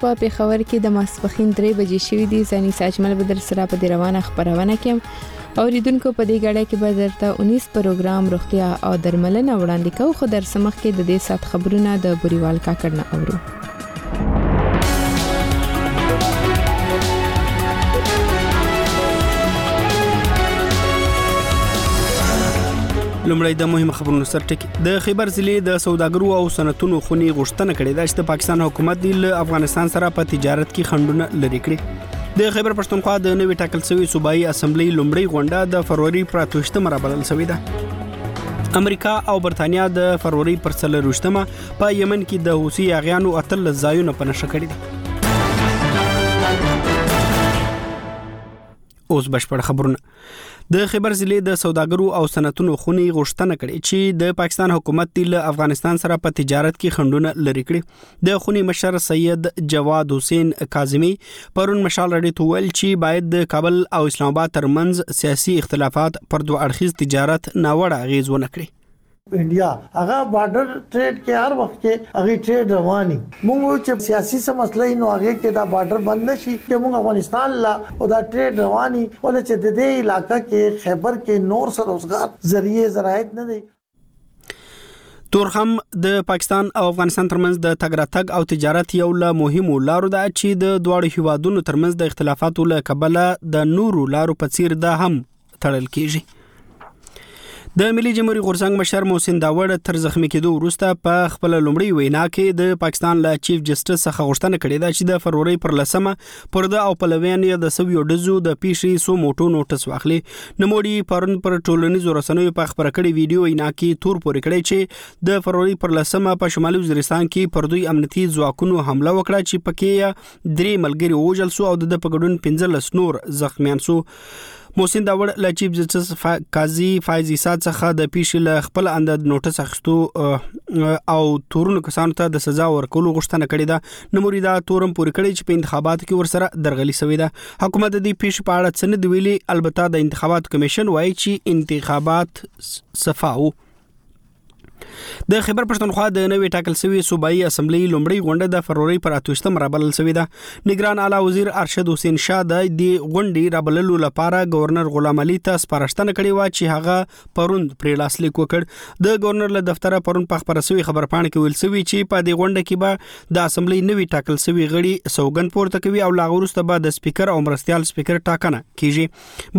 په پیښور کې د ماسپخین درې بجې شوې دي زنی ساجمل به در سره په دې روانه خبرونه کې اوریدونکو په دې غړې کې به درته 19 پروګرام روغتیا او درملنه وړاندې کوو خو در سمخ کې د دې سات خبرونه د بوريوال کاکړ نه اورو لومړی د مهم خبرونو سرټکی د خیبر ضلع د سوداګرو او صنعتونو خونې غوښتنه کړې ده چې د پاکستان حکومت دی له افغانستان سره په تجارت کې خندونه لري کړي د خیبر پښتونخوا د نوې ټاکل شوی صوبایي اسمبلی لومړی غونډه د فروری پر 28مه رابلل شوې ده امریکا او برتانیا د فروری پر 23مه په یمن کې د حوثي یاغیانو اتل ځایونه په نشه کړی دي اوس بشپړ خبرونه د خبر ضلع د سوداګرو او صنعتونو خونې غوښتنه کړې چې د پاکستان حکومت دی له افغانستان سره په تجارت کې خندونه لري کړي د خونې مشر سید جواد حسین کاظمی پرون مشال رډي ته ویل چې باید د کابل او اسلام آباد ترمنځ سیاسي اختلافات پر دوه اړخیز تجارت ناوړه اغیز ونه کړي انډیا هغه بارډر ټریډ کې هر وخت کې هغه ټریډ رواني موږ چې سیاسي سم مسلې نو هغه کې دا بارډر بند نشي چې موږ افغانستان لا او دا ټریډ رواني ول چې د دې علاقې کې خیبر کې نور سره روزګار ذریعہ زراعت نه دی تورخم د پاکستان او افغانستان ترمنځ د تګ راتګ او تجارت یو له مهمو لارو ده چې د دواړو هیوادونو ترمنځ د اختلافاتو له کبله د نورو لارو په څیر ده هم تړل کیږي د ملي جمهوریت غورځنګ مشر محسن داوړ تر زخمی کېدو وروسته په خپل لومړی وینا کې د پاکستان له چیف جسټس څخه غوښتنه کړې ده چې د فروری پر لسمه پر د او پلویان یې د سویو ډزو د پیښې سو موټو نوټس واخلي نوموړي پرون پر ټولنیزو رسنیو په خبره کړې ویډیو وینا کې تور پورې کړې چې د فروری پر لسمه په شمالي وزیرستان کې پر دوی امنیتي ځواکونو حمله وکړه چې پکې درې ملګري وژل سو او د پګډون 15 نور زخمیان سو محسن داوړ له چیف جسټس قاضي فایز عیسی څخه د پیښې له خپل انداز نوټس اخیستو او تورونو کسانو ته د سزا ورکولو غوښتنه کړې ده نو دا تورم پوری کړی چې په انتخاباتو کې ورسره درغلي شوې ده حکومت د دې پیښې په اړه څه نه دی ویلي البته د انتخاباتو کمیشن وایي چې انتخابات صفاو د خیبر پښتونخوا د نوې ټاکل شوې صوبایي اسمبلی لومړی غونډه د فروری پر اتوشتم رابلل شوې ده نگران اعلی وزیر ارشد حسین شاه د دې غونډې رابللو لپاره گورنر غلام علي ته سپارښتنه کړې و چې هغه پروند پرې لاسلیک وکړ د گورنر له دفتره پروند په خبره شوې خبرپاڼه کې ویل شوې چې په دې غونډه کې به د اسمبلی نوې ټاکل شوې غړي سوګند پورته کوي او لاغورسته به د سپیکر او مرستيال سپیکر ټاکنه کیږي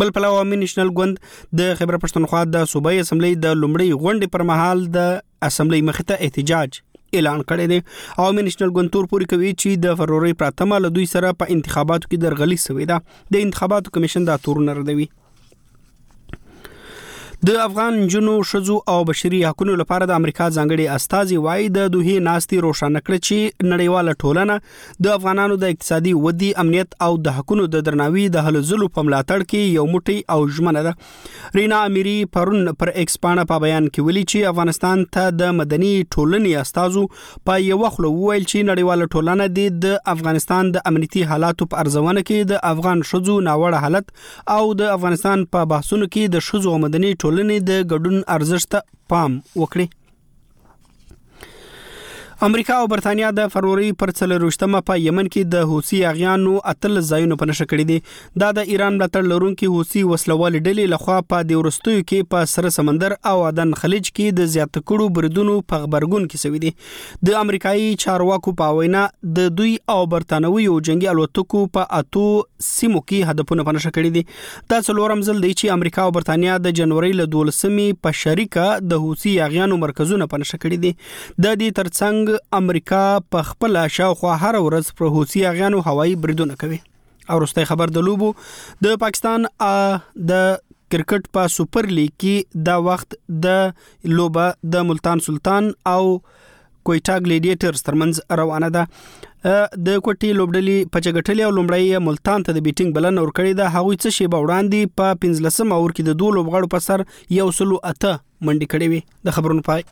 بل پلو عامي نېشنل ګوند د خیبر پښتونخوا د صوبایي اسمبلی د لومړۍ غونډې پر مهال د اسمبلی مخې ته احتجاج اعلان کړی دی او منشنل ګونتور پوری کوي چې د فروری پراتمه له دوی سره په انتخاباتو کې درغلي سوې ده د انتخاباتو کمیشن دا تورونه ردوي د افغان جنو شزو او بشري حقوقو لپاره د امریکا ځانګړي استاذي وای د دوه ناستي روښانه کړ چې نړیواله ټولنه د افغانانو د اقتصادي ودی امنیت او د حقونو د درناوي د هلو ځلو په ملاتړ کې یو موټی او ژمنه ده رینا امیری پرون پر ایکس پاڼه په بیان کې ویلي چې افغانستان ته د مدني ټولنې استادو په یو وخت وویل چې نړیواله ټولنه د افغانستان د امنیتي حالاتو په ارزونه کې د افغان شذو ناوړه حالت او د افغانستان په بحثونو کې د شذو مدني ټولنې د ګډون ارزښت پام وکړي امریکا او برتانیا د فروری پر څلروشتمه په یمن کې د حوثي اغیانو اتل ځایونو په نشه کړی دي دا د ایران ملاتړ لرونکي حوثي وسلوال ډلې لخوا په د ورستیو کې په سره سمندر او عدن خلیج کې د زیات کړو بریدونو په خبرګون کې سوي دي د امریکایي چارواکو په وینا د دوی او برتانوي جنگي الوتکو په اتو سیمو کې هدفونه په نشه کړی دي دا څلورم ځل دی چې امریکا او برتانیا د جنوري له 12مې په شریکه د حوثي یاغیانو مرکزونه پنشه کړي دي د دې ترڅنګ امریکا په خپل شاوخوا هر ورځ پر حوثي یاغیانو هوایي بریدونه کوي او وروستی خبر د لوبو د پاکستان د کرکټ په سپر لیګ کې دا وخت د لوبه د ملتان سلطان او کویټا ګلیډیټرز ترمنځ روانه ده د کوټي لوبډلي په چګټلې او لومړی ملتان ته د بیټینګ بلنه ورکړې ده هغه څه شی به وړاندې په 15 اور کې د دوه لوبغاړو په سر یو سلو اته منډي کړې وي د خبرونو پای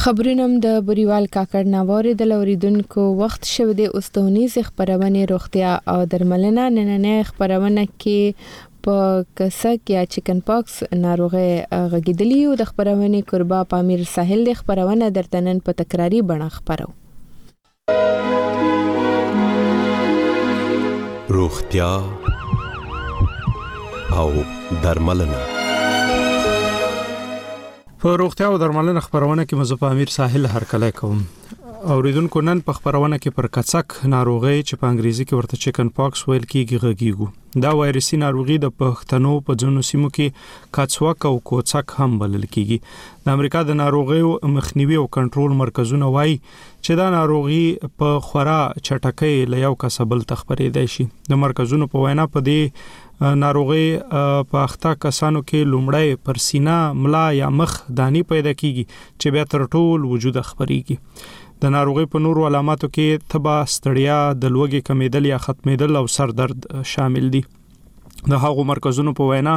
خبرونه هم د بوریوال کاکړ نه واوریدل اوریدونکو وخت شوی دی اوس د اونیزې خبرونې روغتیا او درملنه نننې خبرونه کې په کسک یا چکن پاکس ناروغي غږیدلی او د خبرونې کوربه پامیر ساحل د خبرونه درته نن په تکراری بڼه خبرو روغتیا او درملنه په روغتیا او درملنه خبرونه کې مزه په امیر ساحل هر کله کوم اوریدونکو نن په خبرونه کې پر کڅک ناروغي چې په انګریزي کې ورته چیکن پاکس ویل کیږي غږیږو دا وایرسي ناروغي د پښتنو په ځینو سیمو کې کڅوک او کوڅک هم بلل کیږي د امریکا د ناروغیو مخنیوي او کنټرول مرکزونه وایي چې دا ناروغي په خورا چټکۍ له یو کسه بل ته خپرېدای شي د مرکزونو په وینا په دې ناروغي په اخته کسانو کې لومړی پر سینه ملا یا مخ دانی پیدا کیږي چې بیا تر ټول وجود خبريږي د ناروغي په نورو علاماتو کې تبا ستړیا د لوګي کمیدل یا ختمیدل او سر درد شامل دي د هغو مرکزونو په وینا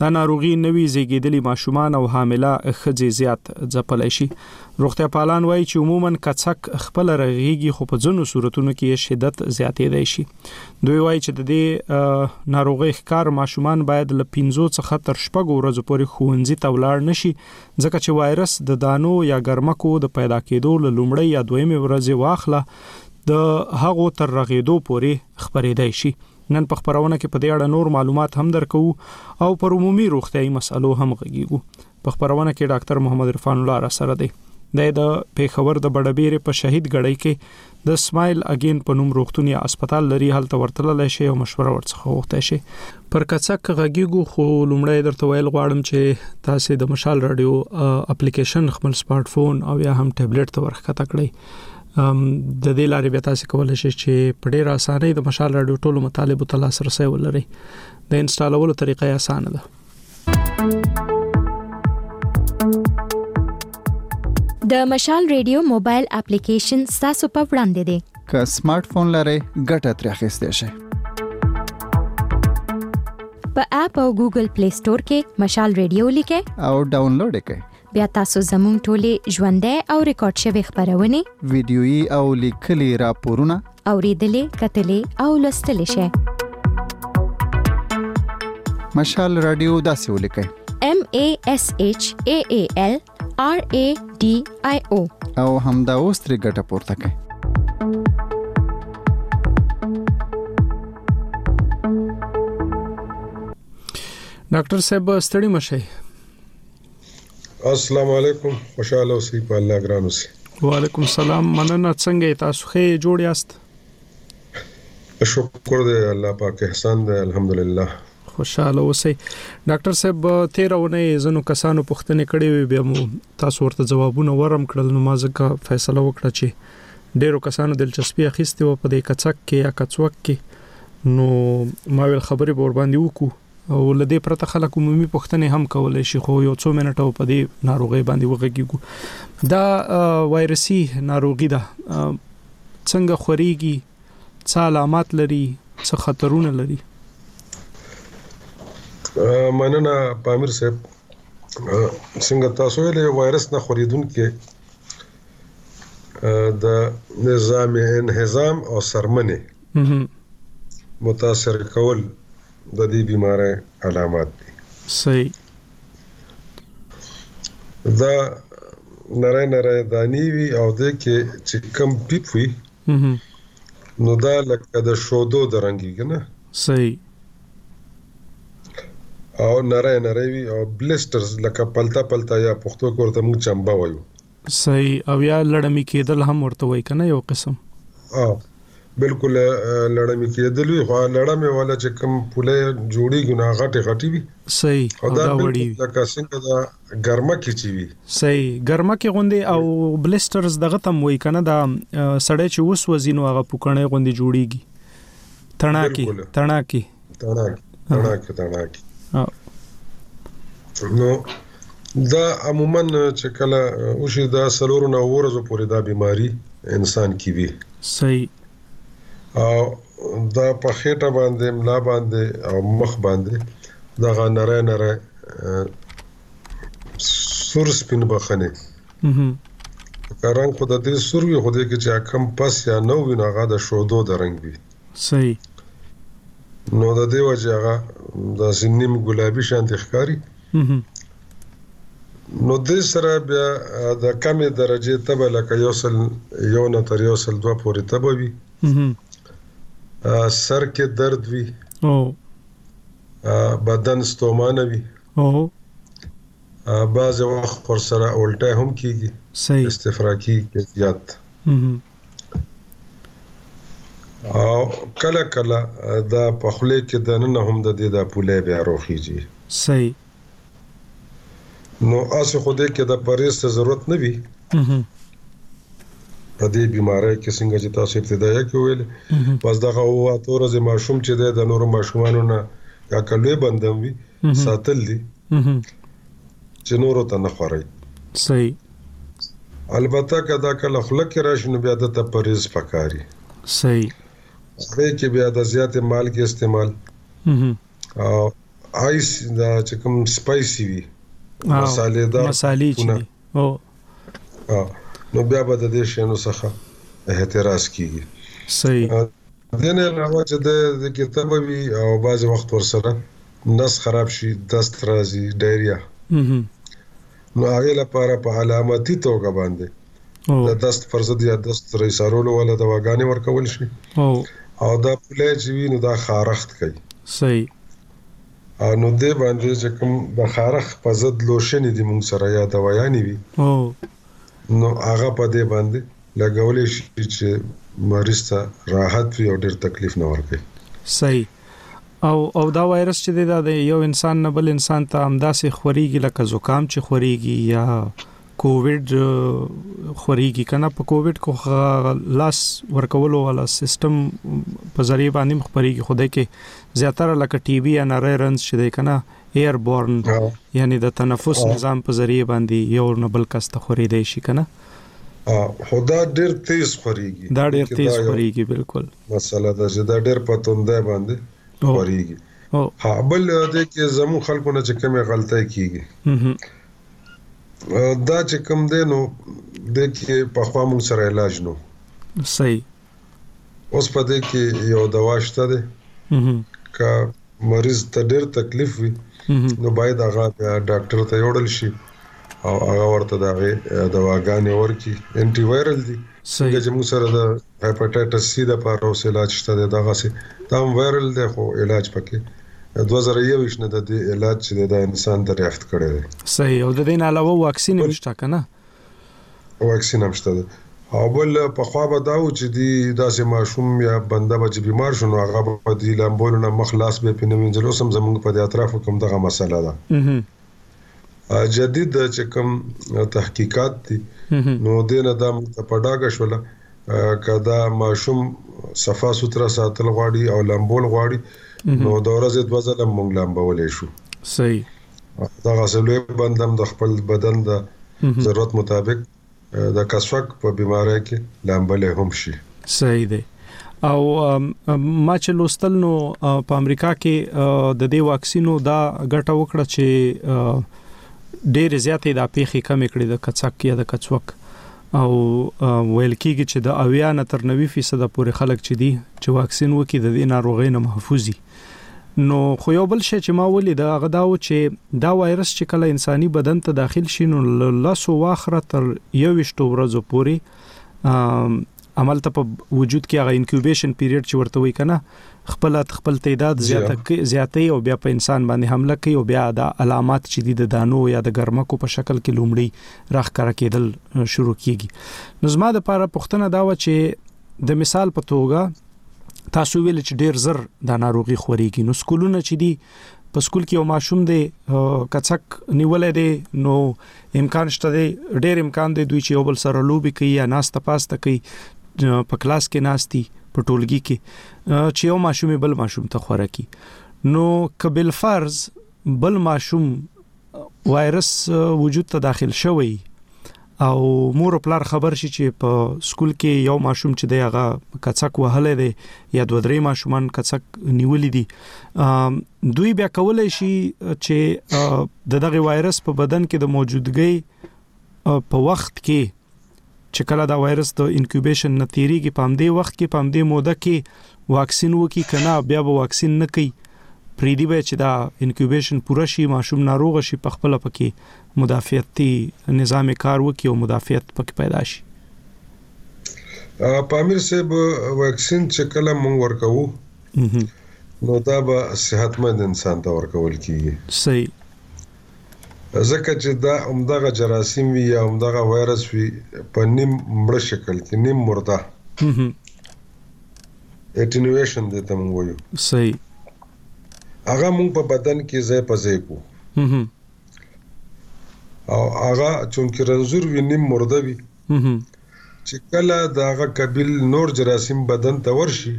دا ناروغي نوي زیږیدلي ماشومان او حامله ښځې زیات ځپلی شي روغتیا پالان وایي چې عموما کڅک خپل رغیږي خو په ځینو صورتونو کې شدت زیاتېدای شي دوی وایي چې د دې ناروغي ښکار ماشومان باید له 15 څخه تر شپږو ورځو پورې ښوونځي ته ولاړ نشي ځکه چې وایرس د دانو یا ګرمکو د پیدا کېدو له لومړۍ یا دویمې ورځې واخله د هغو تر رغېدو پورې خبرېدای شي نن په خپرونه کې په دې اړه نور معلومات هم درکوو او پر عمومي روغتيايي مسئلو هم غږیږو په خبرونه کې ډاکټر محمد عرفان الله را سره دی د د پیښور د بډبیر په شهید غړی کې د سمایل اگین په نوم روغتون یا هسپتال لري هلته ورتلل شي او مشوره ورڅخه وغوښته شي پر کڅک غږیږو خو لومړی درته ویل غواړم چې تاسو د مشال رادیو اپلیکیشن خپل سمارټ فون او یا هم ټابلیټ ته ورخکته کړئ د دې لارې بیا تاسو کولای شئ چې په ډیر اسانۍ د مشال رادیو ټولو مطالبه ته لاسرسي ولرئ د انسټالولو طریقه یې اسانه ده د مشال رادیو موبایل اپلیکیشن تاسو په وړاندې دی که سمارټ فون لرئ ګټه ترې اخیستئ شئ په اپ او ګوګل پلی سٹور کې مشال رادیو لیکه او ډاونلوډ کړئ بیا تاسو زموږ ټولې ژوندۍ او ریکارډ شوې خبرونه ویډیويي او لیکلي راپورونه اوریدلې کتلې او لوستلې شئ مشال رادیو داسې ولیکئ M A S H A A L R A D I O او همدا اوس ترې ګټه پورته کړئ ډاکټر صاحب ستړي مشه السلام علیکم خوشاله اوسئ په الله ګران اوسئ وعلیکم السلام مننه څنګه تاسو ښه جوړ یاست شکر دی الله پاک احسان دی الحمدلله خوشاله اوسئ ډاکټر صاحب تیر ونه زنو کسانو پوښتنه کړې وي بیا مو تاسو ورته جوابونه ورم کړل نو ما ځکه فیصله وکړه چې ډیرو کسانو دلچسپي اخیستې و په دې کڅک کې یا کڅوک کې نو ما ویل خبرې به ور باندې وکړو او له دې پرته خلک عمومي پوښتنې هم کولای شي خو یو څو منټه په دې ناروغي باندې وغږیږو دا وایرسي ناروغي ده څنګه خوريږي څه علامات لري څه خطرونه لري مننه پامیر صاحب څنګه تاسو له وایرس نه خوريدونکو د نظام انهزام او سرمنه متاثر کول د دې بیمارۍ علامات دي. سۍ دا نری نری دانې وي او دې کې چې کم پیپ وي نو دا لکه د شودو د رنګي کنه سۍ او نری نری وي او بلسترز لکه پلتا پلتا یا پښتو کې ورته موږ چمبه وایو صحیح او یا لړمی کېدل هم ورته وای کنه یو قسم او بالکل لړمی کېدل وی خو لړمی ولا چې کم پوله جوړی ګنا غټي غټي وی صحیح او دا وړي لکه څنګه دا ګرمه کې چی وی صحیح ګرمه کې غوندي او بلسترز دغه تم وای کنه دا سړی چې اوس وزینو هغه پوکړې غوندي جوړیږي تڼاکی تڼاکی تړاکي تړاکي تړاکي نو دا عموما چې کله او شي دا سلور نه ورځو پورې دا بيماري انسان کې وي صحیح او دا په خېټه باندې ملا باندې او مخ باندې دا غنره نره سور سپین بخنه کارنګ خو د دې سور وي خو دې کې چې کم پس یا نو وي هغه د شودو د رنگ وي سي. نو د دې وجې هغه داسې نیم ګلابي شانتې ښکاري. نو دې سره بیا د کمې درجې تبه لکه یو سل یو نه تر یو سل دوه پورې تبه وي. سر کې درد وي. بدن ستومانه وي. بعضې وخت ورسره الټی هم کېږي. استفراقي کیفیت. او کله کله دا په خله کې د نن هم د دې د پوله بیا روخیږي صحیح نو اسه خو دې کې د پریس ته ضرورت نه وي په دې بیماری کې څنګه چې تاسو ابتدایه کې ویل پس دغه هو تور زې ماشوم چې د نور ماشومانو نه یا کلوې بندم وي ساتل دي چې نور ته نه خوري صحیح البته که دا کله خوله کې راشي نو بیا ده ته پرهیز پکاري. صحیح. هغې کې بیا د زیاتې مالګې استعمال او آیس دا چې کوم سپایسي وي مصالې دا مصالې چې او نو بیا به د دې شینو څخه احتراز کیږي صحیح دې نه علاوه چې دی دې کې تبه وي او بعضې وخت ورسره نس خراب شي، دست راځي، ډایریا، نو هغې لپاره په علامتي توګه باندې د دست پر ضد یا دست رئیسارولو والا دواګانې ورکول شي او دا پولی چې وي نو دا خارښت کوي صحیح او نو دې باندې چې کوم د خارښت په ضد لوشنې دي مونږ سره یا دوایانې وي نو هغه په دې باندې لګولی شي چې مریض ته راحت وي او ډېر تکلیف نه ورکړي. صحیح. او او دا وایرس چې دی دا د یو انسان نه بل انسان ته همداسې خوريږي لکه زکام چې خوريږي یا کوویډ خوريږي کنه په کوویډ کو لاس ورکولو والا سیستم په ذریعہ باندې خوريږي خوده کې زیاتره لکه ټي بي یا نری رنز چې دی کنه ایر بورن یعنی د تنفس نظام په ذریعہ باندې یو نبل کس ته خوري دی شي کنه خو دا ډیر تیز خوریږي. دا ډیر تیز خوریږي بلکل. مسله دا چې دا ډیر په توندی باندې خوریږي. ها بل دې کې زمو خلکو نه چې کومه غلطه کیږي. دا چې کوم دی نو د کې په خوا مون سره علاج نو. صحیح. اوس په دې کې یو دوا شته دی که مریض ته ډیر تکلیف وي نو باید هغه ډاکټر ته یوړل شي او هغه ورته د هغې دواګانې ورکړي انټي وایرل دي څنګه چې موږ سره د هایپاټایټس سي دپاره اوس علاج شته دی دغسې دا هم وایرل دی خو علاج پکې دوه زره یوویشت نه د دې علاج چې دی دا انسان دریافت کړی دی صحیح او د دې نه علاوه واکسین هم شته که نه واکسین هم شته دی او بل پخوا به دا و چې دی داسې ماشوم یا بنده به چې بیمار شو نو هغه به دی لامبولو نه مخ لاس به پې نه وینځل اوس هم زمونږ په دې اطرافو کې همدغه مسله ده جدید چې کوم تحقیقات دي نو دینه دا په ډاګه شوله کدا ماشوم صفا سوتره ساتل غواړي او لامبول غواړي نو د ورځې دوه ځله مونږ لامبولې شو صحیح دغه سلوی بندم د خپل بدن د ضرورت مطابق د کسوک په بیماری کې لامبل هم شي صحیح دی او ما چې لوستل نو په امریکا کې د دې واکسینو دا ګټه وکړه چې ډېر زیاتې د پیخي کم کړې د کڅک یا د کڅوک او ویل کېږي چې د اویا نه تر 90% پورې خلک چې دي چې واکسین وکړي د دې ناروغۍ نه محفوظ دي نو خو یو بل شی چې ما ولید هغه دا و چې دا وایرس چې کله انساني بدن ته داخل شي نو له لسو واخره تر یوویشتو ورځو پورې عملته په وجود کې هغه انکیوبیشن پیریډ چې ورته وای کنه خپل خپل تعداد زیاته زیاتې او بیا په انسان باندې حمله کوي او بیا دا علامات چې دي د دانو یا د ګرمکو په شکل کې لومړی راخ کار کېدل شروع کیږي نو زما د لپاره پښتنه دا و چې د مثال په توګه تاسو ویل چې ډیر زر دا ناروغي خوريږي نو سکولونه چې دي په سکول کې یو ماشوم دی کڅک نیولې دی نو امکان شته دی ډیر امکان دی دوی چې یو بل سره لوبي کوي یا ناس تپاسته کوي په کلاس کې ناشتي په ټولګي کې چې یو ماشوم بل ماشوم ته خورکي نو کبل فرض بل ماشوم وایرس وجود ته داخل شوی او مور او پلار خبر شي چې په سکول کې یو ماشوم چې دی هغه کڅک وهلې دی یا دوه درې ماشومان کڅک نیولې دي دوی بیا کولای شي چې د دغه وایرس په بدن کې د موجودګۍ په وخت کې چې کله دا وایرس د انکیوبیشن نه تیریږي په همدې وخت کې په همدې موده کې واکسین وکي کنه بیا به واکسین نه کوي پرې دی به چې دا انکیوبیشن پوره شي ماشوم ناروغ شي په خپل پکې مدافعتي نظام کار وکي او مدافعت پکې پیدا شي پامیر صاحب واکسین چې کله مونږ ورکوو نو دا به صحتمند انسان ته ورکول کیږي صحیح ځکه چې دا همدغه جراثیم وي یا همدغه وایرس وي په نیم مړه شکل کې نیم مرده اټینویشن دې ته موږ وایو صحیح هغه موږ په بدن کې ځای په ځای کو او هغه چونکی رنزور وی نیم مرده وی چې کله دا هغه قبیل نور جراثیم بدن ته ورشي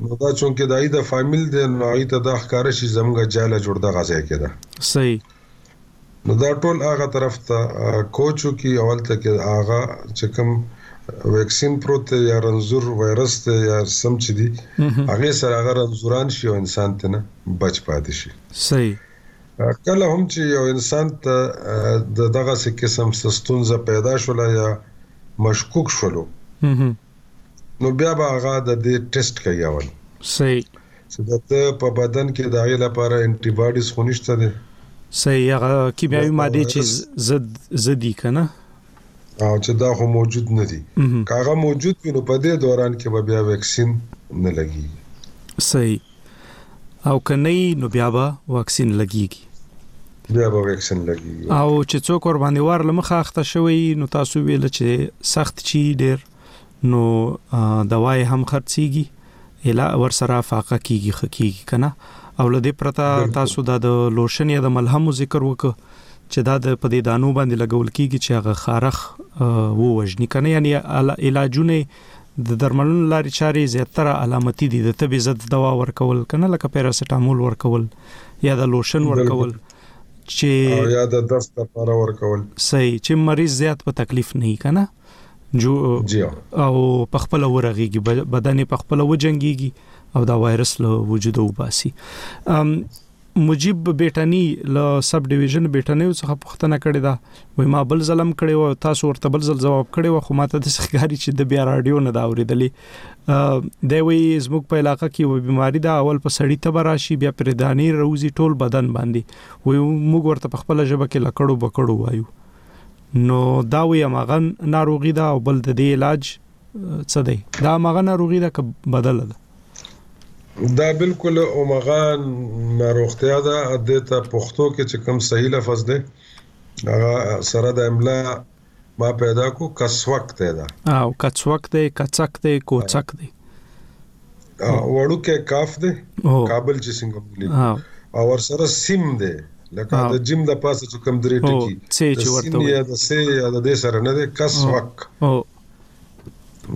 نو دا چونکه دای د فامیل دی نو هغه ته دا ښکار شي زمونږه جاله جوړ د غزا کې ده صحیح نو دا ټول هغه طرف ته کوچو کې اول ته کې هغه چې کوم ویکسین پروت یا رنزور وایرس ته یا سم چې دی هغه سره هغه رنزوران شي او انسان ته نه بچ پاتې شي صحیح کله هم چې یو انسان ته د دغه قسم ستونزه پیدا شول یا مشکوک شولو نو بیا به هغه د دې ټیسټ کوي اول. صحیح. چې د ده په بدن کې د هغې لپاره انټي باډیز خو نشته دی. صحیح هغه کیمیاوي مادې چې ضد ضد دي که نه؟ او چې دا خو موجود نه دي که هغه موجود وي نو په دې دوران کې به بیا ویکسین نه لګیږي. صحیح. او که نه نو بیا به واکسین لګیږي بیا به واکسین لګیږي او چې څوک ور باندې وار لمخه اخته شوی نو تاسو ویل چې سخت چی ډیر نو دواي هم خرڅيږي الا ور سره فاقه کیږي خکیږي کنه او لدې پرتا تاسو دا د لوشن یا د ملهم ذکر وک چې دا د پدې دانو باندې لګول کیږي چې هغه خارخ وو وجنی کنه یعنی علاجونه د درملنو لارې چارې زیاتره علامتي دي، د تبې ضد دوا ورکول کنه لکه پیراسټامول ورکول یا د لوشن ورکول چې او یا د دست لپاره ورکول صحیح چې مریض زیات په تکلیف نه یې کنه جو او په خپل ورغيږي بدن په خپل وجنګيږي او دا وایرس له وجوده وباسي مجیب بیټنی له سب ډیویژن بیټنیو څخه پوښتنه کړې ده وای ما بل ځلم کړې و تاسو ورته بل ځل جواب کړې و خو ماته د سخګاری چې د بیا رادیو نه دا اوریدلې دی وی زموږ په علاقې کې و بیماری دا اول په سړی تبر راشي بیا پر دانی روزي ټول بدن باندې وی موږ ورته په خپل ژبه کې لکړو بکړو وایو نو دا وی ماغه ناروغي ده او بل د دې علاج څه دی دا ماغه ناروغي ده که بدل ده دا بالکل اومغه ناروغتیا ده د ته پښتو کې چې کوم صحیح لفظ دی هغه سره د املا ما پیدا کو کڅوک دی دا او کڅوک دی کڅک دی کوڅک دی وړو کې کاف دی کابل چې څنګه بولی او ور سره سیم دی لکه د جیم د پاسه چې کوم درې ټکی چې ورته یا د سه یا د دې سره نه دی کڅوک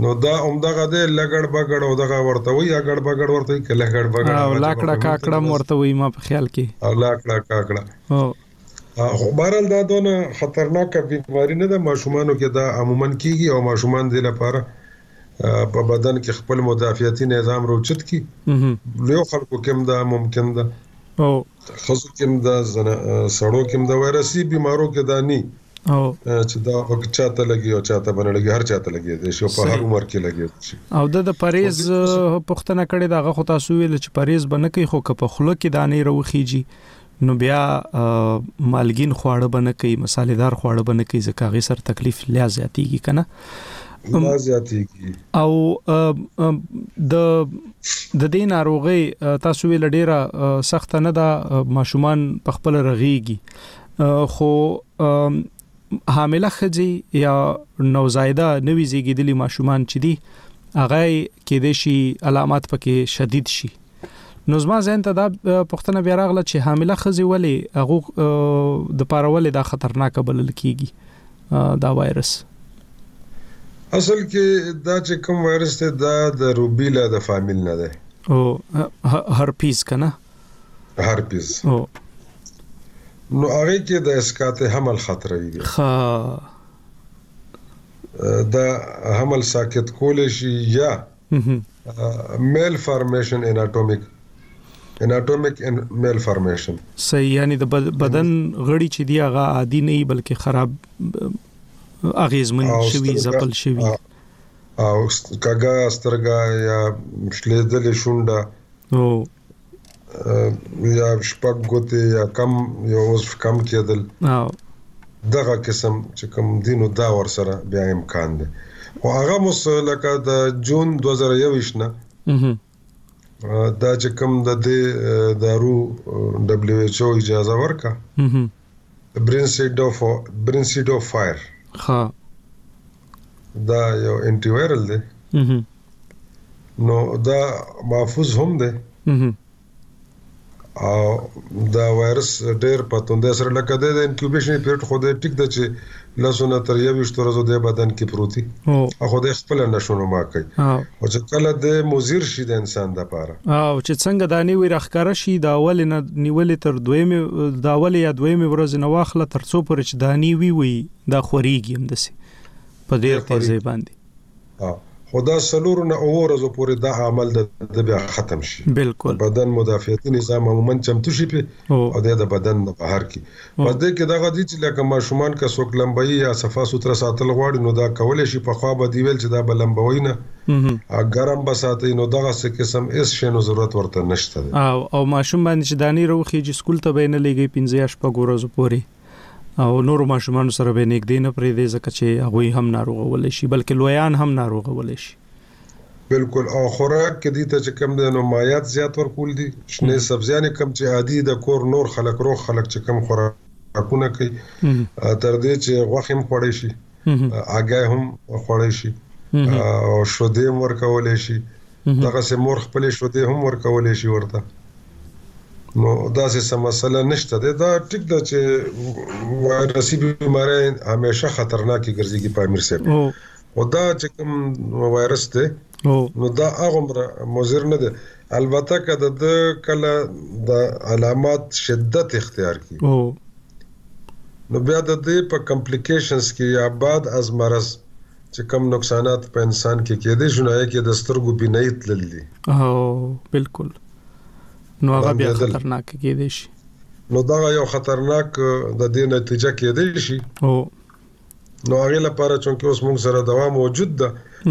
نو دا همدغه دی لګړ بګړ او دغه ورته وي اګړ بګړ ورته وي کله ګړ بګړ او لاکړه کاکړه ورته وي ما په خیال کې او لاکړه کاکړه خو بهرال دا دونه خطرناک بیماری نه ده ماشومانو کې دا عموما کیږي او ماشومان دې لپاره په بدن کې خپل مدافعتي نظام روچت کی یو خلکو کې دا ممکن ده او خصوصا کې دا سړو کې دا وایرسي بیمارو کې دا نه او چې دا په چاته لګي او چاته باندې لګي هر چاته لګي دي شو په هر عمر کې لګي شي او د د پریز پښتنه کړي دا غو تاسو ویل چې پریز بنه کوي خو که په خلو کې دانې روخیږي نو بیا مالګین خواړه بنه کوي مصالحدار خواړه بنه کوي ځکه غي سر تکلیف لیا زیاتیږي کنه لا زیاتېږي او د د دې ناروغي تاسو ویل ډیره سخت نه ده ماشومان په خپل رغيږي خو حامله خځې یا نوزایده نوې زیږیدلي ماشومان چې دي هغه کې د شي علامات پکې شدید شي نو زما ځین ته دا پښتنه بیا راغله چې حامله خزي ولې هغه د پارولې دا خطرناک بلل کیږي دا وایرس اصل کې دا چې کوم وایرس ته دا د روبیلا د فامیل نه ده او هرپیز کنه هرپیز او نو هغه کې د اسقاط حمل خطر وي خا دا حمل ساکت کول شي یا میل فارمیشن اناټومیک اناټومیک میل فارمیشن صحیح یعنی د بدن غړي چې دی هغه عادي نه بلکې خراب اغیزمن شوی زپل شوی او کګه سترګه یا شلیدل شونډه او یا شپږ ګوتې یا کم یو عضو کم کېدل دغه قسم چې کوم دي نو دا ورسره بیا امکان دی خو هغه مو څه لکه د جون دوه زره یوویشت نه دا چې کوم د دې دارو ډبلیو ایچ او اجازه ورکړه برنسیډو فایر ها دا یو انټي وایرل دی نو دا محفوظ هم دی او دا وایرس ډېر په توندې سره لکه د انکیوبیشن پیریډ خو دې ټیک د چې لسو نه تر یوویشتو ورځو دی بدن کې پروت وي او خو دی خپله نشونما کوي او چې کله دی مضر شي د انسان دپاره او چې څنګه دا نیوی راښکاره شي د اولې نه نیولې تر دویمې د اولې یا دویمې ورځې نه واخله تر څو پورې چې دا نیوی وي دا خورېږي همداسې په ډېر تېزۍ باندې خو دا څلورو نه اوو ورځو پورې دا عمل د ده بیا ختم شي. د بدن مدافعتي نظام عموماً چمتو شي پرې او دی د بدن نه بهر کړي. بس دې کې دغه دي چې لکه ماشومان که څوک لمبوي یا صفا سوتره ساتل غواړي نو دا کولی شي، پخوا به دي ویل چې دا به لمبوئ نه، ګرم به ساتئ، نو دغسې قسم هېڅ شی نو ضرورت ورته نشته دی. او ماشوم باندې چې دانې راوخېژي، سکول ته به یې نه لېږئ پنځه یا شپږو ورځو پورې؟ او نورو ماشومان سره به نږدې نه پرې دی ځکه چې هغه هم ناروغول شي بلکې لویان هم ناروغول شي بالکل او خوراک کې دي ته چې کم دی نو مایات زیات ورکول دي شنه سبزیان کم چې عادي د کور نور خلک روغ خلک چې کم خوراکونه کوي تر دې چې غوښه هم خوړې شي هګۍ هم خوړی شي او شودې هم ورکولی شي دغه سه مور خپل شودې هم ورکولی شي ورته نو دا څه مسله نشته ده دا ټیک ده چې وایرسي بیماری همیشه خطرناکي ګرځيږي په امیر صاحب او دا چې کوم وایرس ده نو دا هغومره مضر نه دی البته که د ده کله د علامات شدت اختیار کړي نو بیا د دې په کمپلیکیشنز کې یا بعد از مرض چې کوم نقصانات په انسان کې کېدای شي نو هغه کې د سترګو بینایي تلل دي او بالکل نو هغه بیا خطرناک کېدای شي نو دا یو خطرناک د دې نتیجه کېدای شي او نو هغې لپاره چونکه اوس موږ سره دوا موجود ده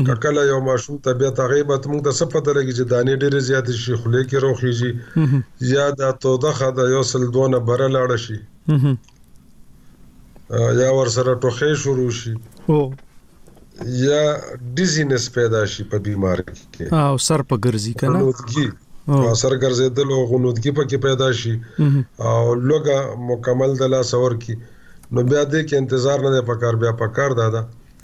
که کله یو ماشوم طبیعت هغه به موږ ته څه پته لګي چې دانې ډېرې زیاتې شي خولې کې روخیږي یا دا تودخه د یو سل دونه بره لاړ شي یا ور سره ټوخې شروع شي یا ډیزینس پیدا شي په بیمار کې او سر په ګرځي کنه او سر ګرځیدل او غنودګي پکې پیدا شي او لوګه مکمل د لاس اور کې نو بیا دې کې انتظار نه دی پکار بیا پکار دا ده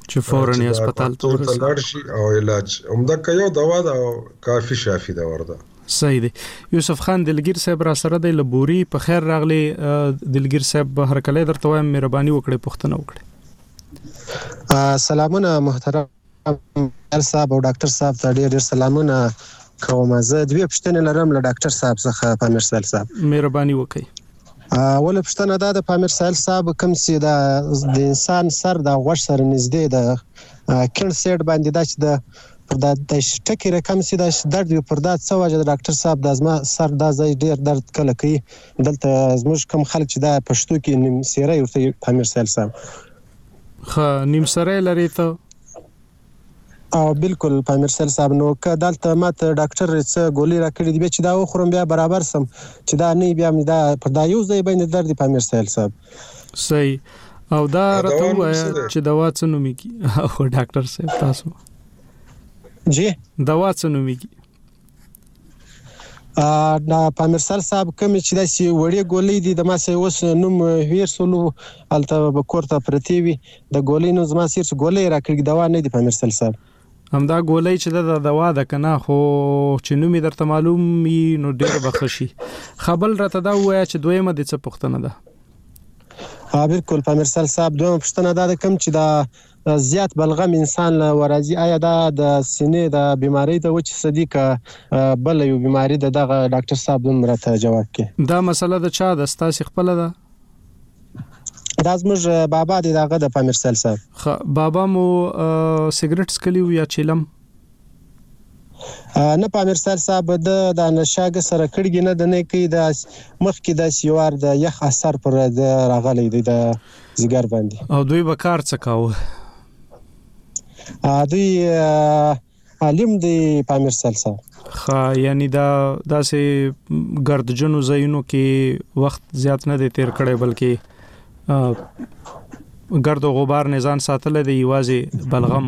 چې فورا یې هسپتال ته ورسې لاړ شي او علاج همدا که یو دوا ده او کافي شافي ده ورته صحیح دی یوسف خان دلګیر صاحب را سره دی لبوري په خیر راغلی دلګیر صاحب هر کله درته وایم مهرباني وکړئ پښتنه وکړئ سلامونه محترم سلام صاحب او ډاکټر صاحب ته ډیر ډیر سلامونه کوم زه دوه پښتنې لرم له ډاکټر صاحب څخه پامیر سال صاحب مهرباني وکړئ اوله پښتنه دا د پامیر سال صاحب کوم چې دا د انسان سر دا غوښ سره نږدې ده کڼ سیټ باندې دا چې د پر دا د ټکی رقم سي دا درد وي پر دا څه وجه د ډاکټر صاحب د زما سر دا ځای ډیر درد کله کوي دلته زموږ کم خلک چې دا پښتو کې نیم سیره ورته پامیر سیل صاحب خه نیم سره لري ته او بالکل پامیر سیل صاحب نو که دلته ماته ډاکټر څه ګولۍ راکړي دي بیا چې دا وخورم بیا برابر سم چې دا نه بیا مې دا پر دا یو ځای باندې درد پامیر سیل صاحب صحیح او دا راته وایا چې دوا څه نومي کی او ډاکټر صاحب تاسو جی دوا څه نومي کی پامیرسر صاحب کومې چې داسې وړې ګولۍ دي د ما سه اوس نوم هیر سولو هلته به کور ته پرتې وي د ګولۍ نوم زما سیر چې ګولۍ راکړي دوا نه دي پامیرسر صاحب همدا ګولۍ چې د دوا د کنه خو چې نوم درته معلوم وي نو ډېر بخښي خبل راته دا وایا چې دویمه د څه پښتنه ده ها بالکل پامیرسل صاحب دویمه پښتنه دا کوم چې دا زیات بلغم انسان له ورازی ایا دا د سینې د بیماری ته وچ سدی که بل یو بیماری د دغه ډاکټر صاحب دون راته جواب کې دا مسله د چا ده ستاسو خپل ده دا زموږ بابا دی دغه د پامیر سیل صاحب خه بابا مو سیګریټ سکلی یا چیلم نه پامیر سر صاحب د د نشاګ سره کړګي نه د نه کوي د مخ کې د سیوار د یخ اثر پر د راغلي دی د زګر باندې او دوی به کار څه کاوه دوی عالم دی پامیر سر صاحب خا یعنی دا داسې ګردجنو زینو کې وخت زیات نه دی تیر کړی بلکې ګرد غبار نه ځان ساتل دی یوازې بلغم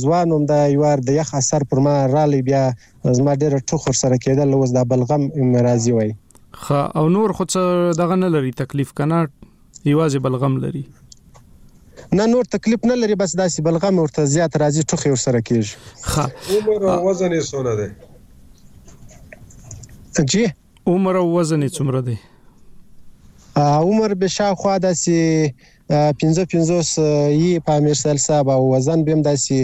ځوان وم دا یوار د یخ اثر پر ما رالی بیا زما ډیره ټوخ ور سره کېدل اوس دا بلغم مې راځي وای خا او نور خو څه دغه نه لري تکلیف کنه یوازې بلغم لري نه نور تکلیف نه لري بس داسې بلغم ورته زیات راځي ټوخي ور سره کیږي خا عمر او وزن یې سونه ده جی عمر او وزن یې څومره دی؟ عمر به شاوخوا داسې پنځه پنځوس یي په امیر سیل صاحب او وزن به هم داسې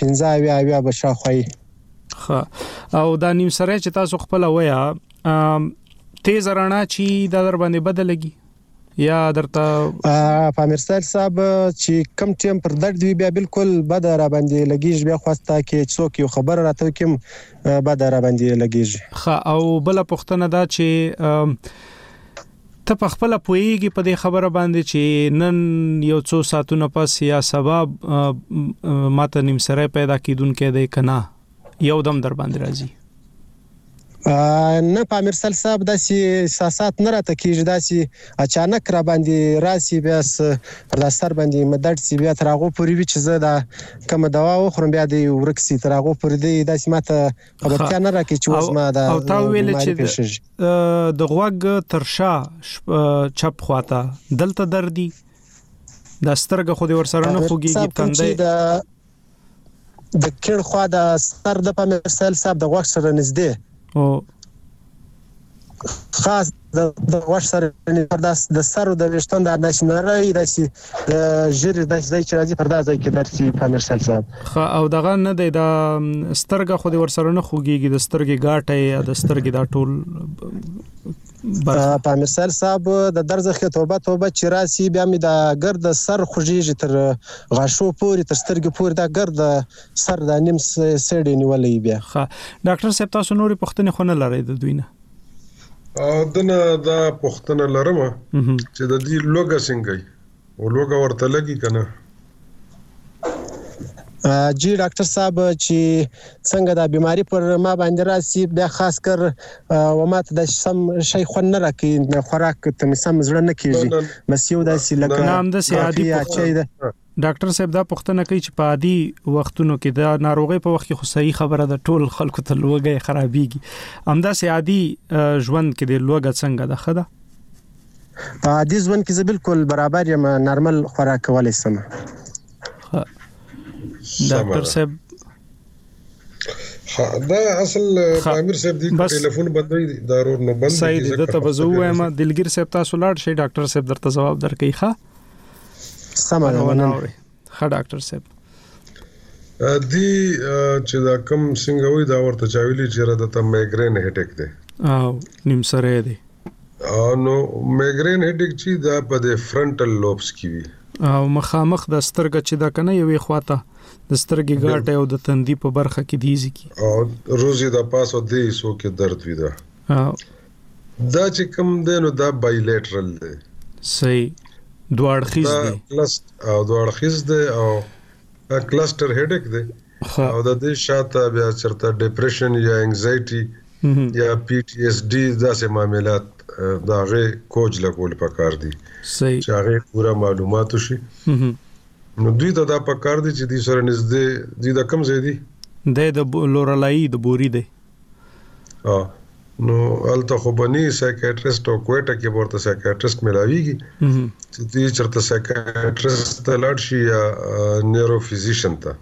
پنځه اویا اویا به شاوخوا یي ښه او دا نیم سره چې تاسو خپل ویا تیز رڼا چې دا در باندې بدلږي یا درته فامرسټایل صاحب چې کم ټیم پر درد وی بیا بالکل بد را باندې لګیږي بیا خوستا کې څوک یو خبر راته کوم بد را باندې لګیږي خا او بل پښتنه دا چې ته په خپل پویږي په دې خبره باندې چې نن یو څو ساتونه پس یا سبب ماته نیم سره پیدا کیدونکې دی کنه یو دم در باندې راځي. نه پامیر سل صاحب داسې احساسات نه راته کېږي، داسې اچانک راباندې راسي بیا پر دا سر باندې مدړ سي بیا تر هغو پورې وي چې زه دا کومه دوا وخورم بیا دی ورک سي تر هغو پورې دی داسې ماته خبرتیا نه راکوي چې اوس ما دا او تا ویل چې د غوږ تر شا چپ خواته دلته دردي دا سترګه خو دې ورسره نه خوږيږي تندې د کیڼ خوا د سر د پامیر سیل صاحب د غوښ سره نږدې او خاص د غوښ سره پر داس د سر د وشتون د داس نری داس د ژر داس ځای چې راځي پر داس ځای کې درسي پامیر سل صاحب خا او دغه نه دی دا سترګه خو دې ورسره نه خوګيږي د سترګې غاټه یا د سترګې دا ټول برخه. پامیر سیل صاحب د درځخه توبه توبه چې راسي بیا مې دا ګرد سر خوږیږي تر غاښو پورې تر سترګې پورې دا ګرد سر دا نیم سړې نیولې بیا ښه ډاکټر صاحب تاسو نورې پښتنې خو نه لرئ د دوی نه دنه دا پښتنه لرم چې د دې لوګه څنګه او لوګه ورته لګی کنه. جی ډاکټر صاحب چی څنګه دا بیماری پر ما باندې راسی بیا خاص کر و ما ته داسی سم شی خوند نه راکی خوراک ته می سم زړه نه کیږی بس یو داسی لکه نه همداسی عادی پوښتنه ډاکټر صاحب دا پوښتنه کوي چې په عادي وختونو کې د ناروغي په وخت کې خو صحیح خبره ده ټول خلکو ته لوګي خرابيږي همداسې عادي ژوند کې د لوګه څنګه ده خدا په عادي ژوند کې زه بالکل برابر یم نارمل خوراک کولای شم ها ډاکټر صاحب ها دا اصل امیر صاحب دی ټلیفون بندوي دا رور نو بند صحیح دی دا ته بزو وایم دلګیر صاحب تاسو لاړ شئ ډاکټر صاحب درته جواب درکې ښه سمه ده ښه ډاکټر صاحب دی چې دا کم څنګه وي دا ورته چاویلی چې را د ته مایګرین هټیک دی او نیم سره دی نو مایګرین هټیک چې دا په د فرنټل لوبس کې وي او مخامخ د سترګه چې دا کنه یوې خواته د سترګې ګاټه او د تندي په برخه کې دیږي او روزي د پاسه دی سو کې درد وي دا دا چې کوم دی نو دا بایلیټرل دی صحیح دوه اړخیز دی او دوه اړخیز دی او دا کلستر هډک دی او د دې شاته بیا چرته ډیپریشن یا انګزایټي یا پی ټی اس ډي داسې معاملات دا غي کوج لګول پکار دي چې هغه پورا معلومات شي نو دوی ته دا پکار دي چې دوی سره نږدې دوی د کم ځای دي د لورلای د بوري دی ها نو الته خو بني سایکیټریست او کوټه کې ورته سایکیټریست ملاویږي چې دې چرته سایکیټریست ته لاړ شي یا نیورو فزیشن ته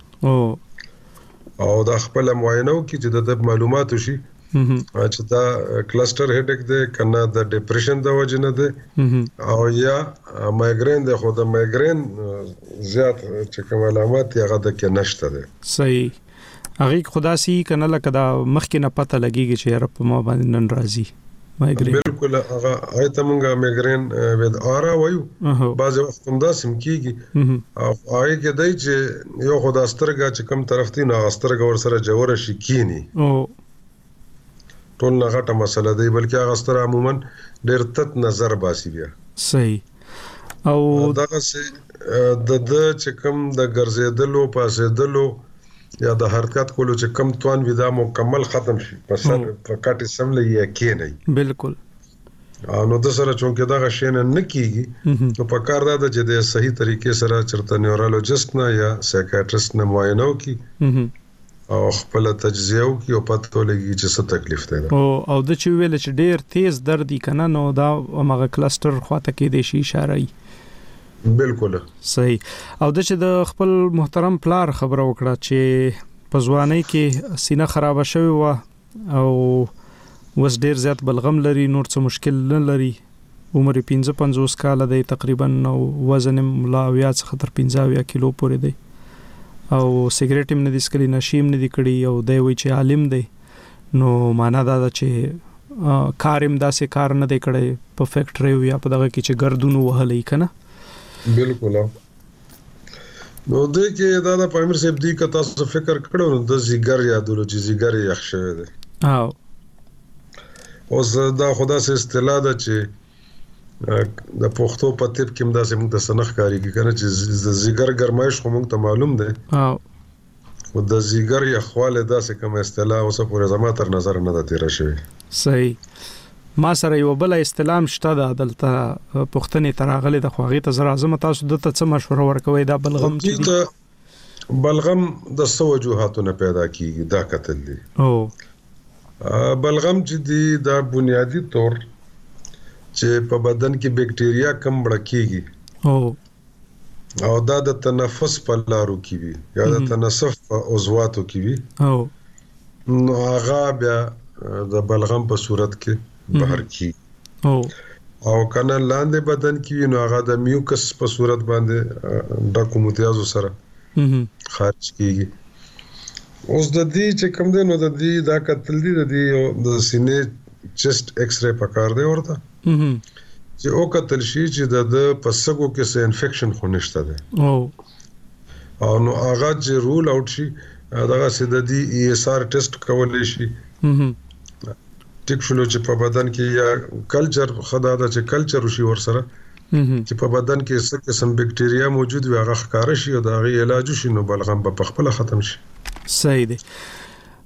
او دا خپل معاینه وکړي چې د معلومات شي چې دا کلستر هډک دی کنه د ډیپریشن د وجې نه دی او یا مایګرین دی خو د مایګرین زیات چې کوم علامات یې هغه د کې نشته دی صحیح هغه خدا سي کنه لکه دا مخکې نه پته لګيږي چې رب په ما باندې نن راضي مایګرین بالکل هغه آیت مونږه مایګرین ود آرا وایو بعض وخت هم دا سم کیږي او آی کې دای چې یو خدا سترګه چې کم طرف دی نه سترګه ور سره جوړ شي کینی ټول نه غټه مسله دی بلکې هغه ستر عموما ډیر تت نظر باسی بیا. صحیح او. دغه سه د د چې کوم د ګرځیدلو پاسیدلو یا د حرکت کولو چې کوم توان وی دا مکمل ختم شي په سر په کټه سم لې یا کې نه بالکل نو د سره چونکه دغه شی نه نه کیږي نو په کار دا ده چې د صحیح طریقې سره چرته نیورولوژیست نه یا سایکیاټریست نه معاینه وکړي او خپله تجزیه وکړي او پته ولګیږي چې څه تکلیف دی. او او ده چې وویل چې ډیر تیز درد یي کنه نو دا همغه کلسټر خواته کیدای شي اشاره یي. بالکل صحیح او د چې د خپل محترم پلار خبره وکړه چې په ځواني کې سینه خراب شوی و او اوس ډیر زیات بلغم لري نور څه مشکل نه لري عمر یې پنځه پنځوس کاله دی تقریبا او وزن یې هم له اویا څخه تر پنځه اویا کیلو پورې دی او سګریټ یې هم نه دي څکلي نشې یې هم نه دي کړي او دی وایي چې عالم دی نو معنا دا ده چې کار هم داسې کار نه دی کړی په فیکټریو یا په دغه کې چې ګردونو وهلی که نه بلکل نو دې کې دا د پامیر صاحب دی که تاسو فکر کړو نو د زیګر یادولو چې زیګر یې یخ شوی دی او اوس دا خدا سه اصطلاح ده چې د پښتو په طب کې مدا سه موږ د سنخ کاری کې کنه چې د زیګر ګرمایش خو موږ ته معلوم ده او خو د ځیګر یخوالی داسې کومه اصطلاح اوسه پورې زما تر نظره نه ده تېره شوې. صحیح. ما سره یوه بله اصطلاح هم شته ده، دلته پوښتنې ته راغلې ده، خو هغې ته زه راځم، تاسو ده ته څه مشوره ورکوئ، دا بلغم چې دي؟ بلغم د څه وجوهاتو نه پیدا کېږي، دا کتل دي. هو. بلغم چې دي، دا بنیادي طور چې په بدن کې بکټریا کم مړه کېږي، هو. او دا د تنفس په لارو کې وي یا د تنصف په عضواتو کې وي او نو هغه بیا د بلغم په صورت کې بهر کی او او کنه لاندې بدن کې وي نو هغه د میوکس په صورت باندې د کوم امتیازو سره خارج کیږي اوس د دې چې کوم دی نو د دې دا کتل دي د دې د سینې چست ایکس رې پکار دی ورته چې او کتل شي چې د د په سګو کې څه انفیکشن خو نشته ده او او نو هغه چې رول اوټ شي دغه سي د دې ای اس آر ټیسټ کولای شي ټیک شلو چې په بدن کې یا کلچر خدا دا چې کلچر وشي ور سره چې په بدن کې څه قسم بکټریا موجود وي هغه ښکار شي او دا غي علاج شي نو بلغم به په خپل ختم شي صحیح دی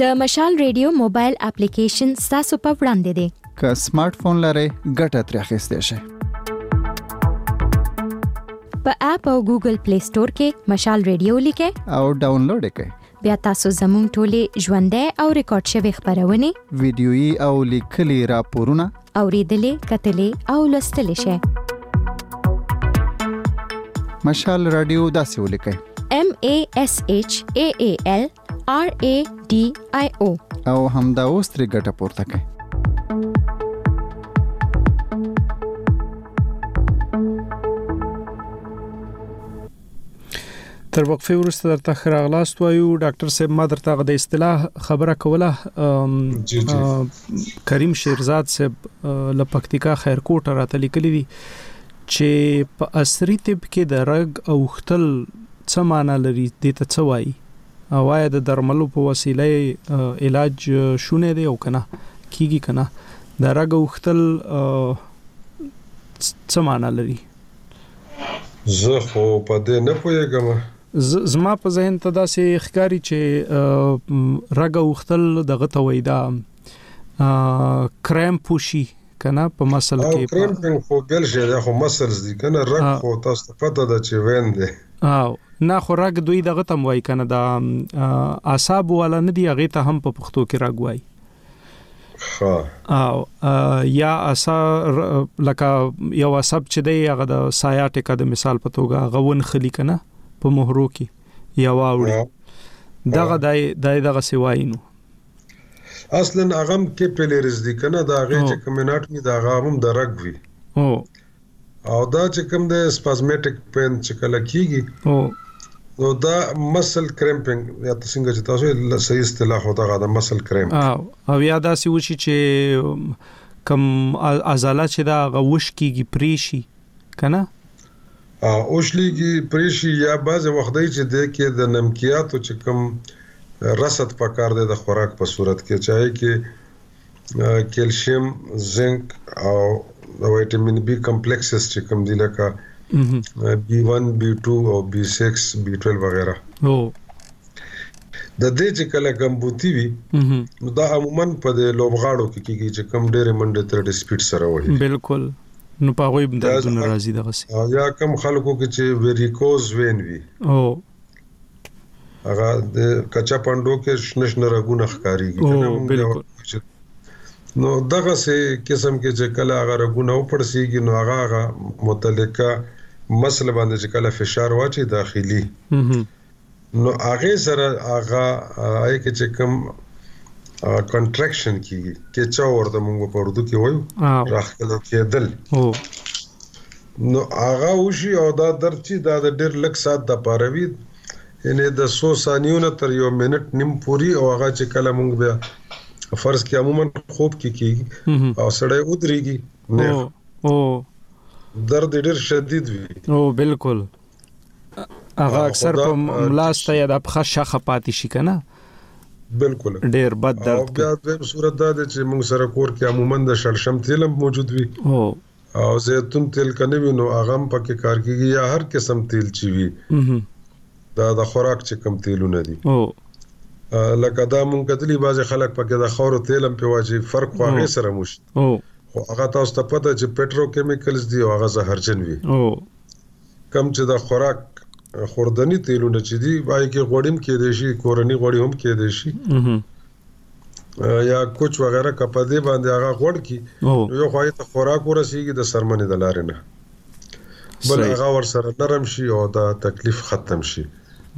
د مشال ریډیو موبایل اپلیکیشن ستاسو په وړاندې دی که سمارټ فون لرئ ګټه ترې اخیستئ شئ په اپ او ګوګل پلی سٹور کې مشال ریډیو لیکه او ډاونلوډ یې کړئ بیا تاسو زموږ ټولې ژوندۍ او ریکارډ شوې خبرونه ویډیويي او لیکلي راپورونه اوریدلې کتلې او لوستلې شئ مشال رادیو داسې ولیکئ M A S H A A L R A D I O او همدا اوس ترې ګټه پورته کړئ تر وقفه ورسته درته خراغلاست وایو ډاکټر صاحب ما درته غو د اصطلاح خبره کوله جی جی. کریم شیرزاد صاحب له پکتیکا خیرکوټ راته لیکلی دی چې په عصري طب کې د رګ او ختل څه معنی لري د ته څه وایي او آیا د درملو په وسیله علاج شونه دی او کنه کیږي کنه د رګ او ختل څه معنی لري زه خو په دې نه پوهیږم زما په ذهن ته داسې ښکاری چې رګ اوختل دغه ته وای دا کریم پوشي کنه په مسل کې او کریم خو بل شي دا خو مسلز دي کنه رګ خو تاسو ته پته ده چې وین دي او نه خو رګ دوی دغه تم وای کنه دا اعصاب والا نه دی هغه ته هم په پښتو کې رګ وای خا او یا اسا لکه یو عصب چې دی هغه د سایاټیکا د مثال په توګه غون خلی کنه په مهرو کې یا واوړي دغه دای دای دغه سوای نو اصلا هغه کیپلریز دي کنه دا غي چې کمناټ وي دا هغه هم درګ وي او او دا چې کوم د سپازمیټک پین چې کله کیږي نو دا مسل کرمپینګ یا څنګه چې تاسو له صحیح اصطلاح هو دا د مسل کرمپ او یا دا سی وشي چې کم عضله چې دا غوش کیږي پریشي کنه او شلېږي پریشي یا بعض وخت دی چې د کې د نمکیاتو چې کم رسد پکار دی د خوراک په صورت کې چاهي کې کلشیم، زنک او د وایټامین بی کمپلیکسز چې کوم دي لکه بی 1 بی 2 او بی 6 بی 12 وغیرہ هو د دې چې کله کمبوتی وي نو دا عموما په د لوبغاړو کې کیږي چې کم ډېر منډه تر ډې سپیډ سره وایي بالکل نو په غوي دردونه راځي دغه سي یا کم خلکو کې چې وریکوز وین وي او هغه د کچا پاندو کې شنه شنه رګونه ښکاریږي کنه موږ نو دغه سه قسم کې چې کله هغه رګونه او پړسیږي نو هغه هغه متعلقه مسل باندې چې کله فشار واچي داخلي نو هغه سره هغه آی کې چې کوم کنټریکشن کیږي کې چا ورته موږ په اردو کې وایو راخله کېدل نو هغه وشي او دا درد چي دا د ډير لږ ساعت د پاره وي يعنې د څو ثانيو نه تر يو منټ نيم پوري او هغه چي کله مونږ بيا فرض کړي عموما خوب کي کيږي او سړی ودريږي نيخ او درد ډير شديد وي او بالکل هغه اکثر په ملاسته یا د پخه شخه پاتې شي کنه بالکل ډیر بد درد او بیا د صورت دا چې موږ سره کور کې عموما د شړشم تیل موجود وي او زیتون تیل که نه وي نو هغه هم پکې کار کیږي یا هر قسم تیل چې وي دا د خوراک چې کم تیلونه دي لکه دا مونږ کتلی بعضې خلک پکې د خورو تیل هم پې واچي فرق خو هغې سره موشي خو هغه تاسو ته پته چې پټرو کیمیکلز دي او هغه زهرجن وي کم چې د خوراک خوردني تیلونه چې دي پای کې غوړي هم کېدای شي کورني غوړي هم کېدای شي یا کوچ وغیرہ کپه دی باندې هغه غوړ کی یو خوای ته خوراک ورسیږي د سرمنې د لارې نه بل هغه ور سره نرم شي او دا تکلیف ختم شي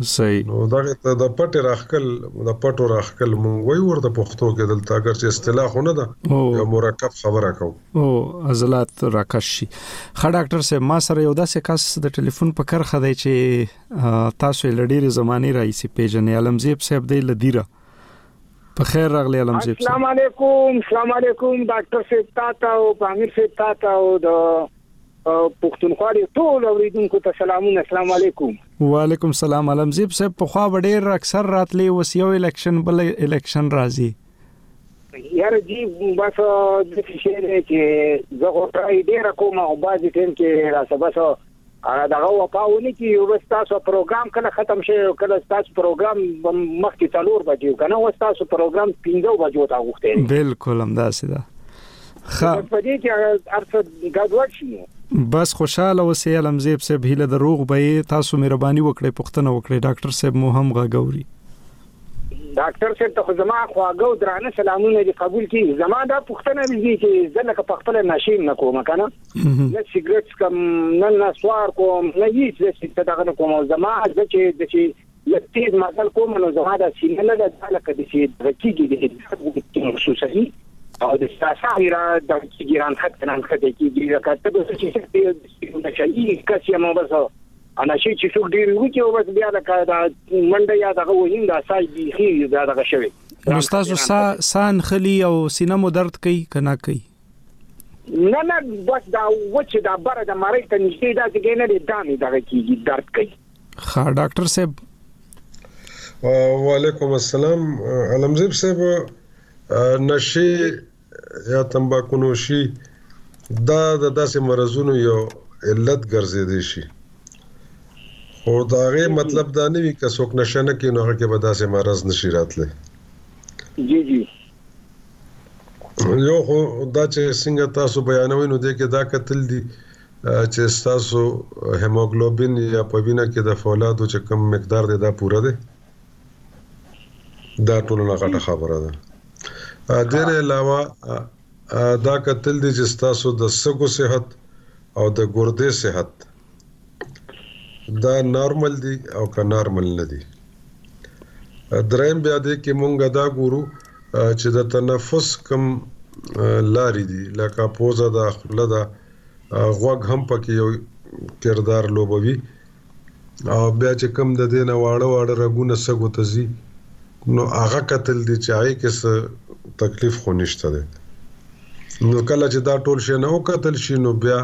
صحیح نو دا د پټ راخکل د پټو راخکل مونږ وای ورته پښتو کې دلته اگر چې اصطلاح خو نه ده یو مرکب خبره کو او عضلات راکش شي خا ډاکټر صاحب ما سره یو داسې کس د ټلیفون په کرخه دی چې تاسو لډيري زماني راځي پیژنې علمزیب صاحب دی لدیره په خیر راغلی علم زیب السلام علیکم السلام علیکم ډاکټر صاحب تاته او پامیر صاحب تاته او د پښتونخوا د ټول اوریدونکو ته سلامونه السلام علیکم وعلیکم السلام علم زیب صاحب په خوا ډیر اکثر راتلی وس یو الیکشن بل الیکشن راځي یار جی بس د فشې نه چې زه غوړای ډیر کوم او باز ټیم کې را سبا دغه وفا ونه کی یو بس تاسو پروګرام کله ختم شي او کله تاسو پروګرام مخکې څلور بجې کنه و تاسو پروګرام 15 بجو ته غوښته دي بالکل هم داسې ده خا په دې کې ارڅ ګډوډ شي بس خوشاله اوسې علم زیب صاحب هله د روغ به تاسو مهرباني وکړئ پښتنه وکړئ ډاکټر صاحب مو هم غاګوري ډاکټر صاحب ته زما خواږه او درانه سلامونه دي قبول کړي زما دا پښتنه دي چې زه لکه په خپل نشیم نه کوم کنه نه سیګریټ کوم نه نسوار کوم نه هیڅ څه دغه نه کوم زما د چې د چې لکتیز مزل کوم نو زما د سینې نه د لکه د چې د کیږي د خصوصي او د ساساري را د کیږي ران حق نه حق د کیږي د کته د چې د شي کس یې مو بس انا شي چې څوک ډیر وو چې بس بیا لکه دا منډه یا دغه وهیم دا سای بیخي دا دغه شوی نو تاسو سا سان خلی او سینه مو درد کوي کنه کوي نه نه بس دا و چې دا بره د مرۍ ته نږدې دا ځګې نه دی دا مې دغه کېږي درد کوي ښه ډاکټر صاحب وعلیکم السلام علمزیب صاحب نشي یا تمباکو نوشي دا د داسې مرزونو یو علت ګرځېدې شي خو دا غي مطلب دا نه وي که څوک نشه نه کوي نو هغه کې به داسې مرز نشي راتلی جی جی یو خو دا چې څنګه تاسو بیانوي نو دې کې دا کتل دي چې تاسو هیموګلوبین یا په وینه کې د فولادو چې کم مقدار دی دا پوره دی دا ټول نه غټه خبره ده دې نه علاوه دا کتل دي چې تاسو د سګو صحت او د ګردې صحت دا نارمل دي او که نارمل نه دي دریم بیا دې کې مونږ دا ګورو چې د تنفس کم لارې دي لکه پوزه ده خوله ده غوږ هم پکې یو کردار لوبوي او بیا چې کم د دې نه واړه واړه رګونه سږو ته ځي نو هغه کتل دي چې هغې کې څه تکلیف خو نشته دی نو کله چې دا ټول شیان وکتل شي نو بیا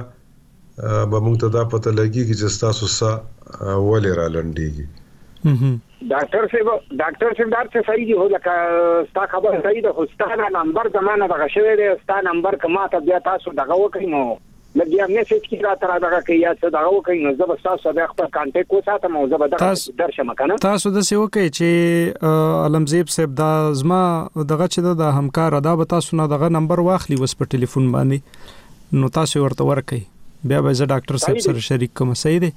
به موږ ته دا پته لګیږي چې تاسو سا ولې را لنډیږي ډاکټر صاحب ډاکټر صاحب دا څه صحیح دی هو لکه ستا خبره صحیح ده خو ستا دا نمبر زمانه دغه شوی دی ستا نمبر که ما ته بیا تاسو دغه وکړئ نو لږ یا میسج کې راته را دغه کوي یا څه دغه وکړئ نو زه به ستاسو بیا خپل کانټیکټ وساتم او زه به دغه درشم که نه تاسو داسې وکړئ چې علمزیب صاحب دا زما دغه چې د همکار دا به تاسو نه دغه نمبر واخلي اوس په ټلیفون باندې نو تاسو ورته ورکئ بیا به زه ډاکټر صاحب سره شریک کوم صحیح دی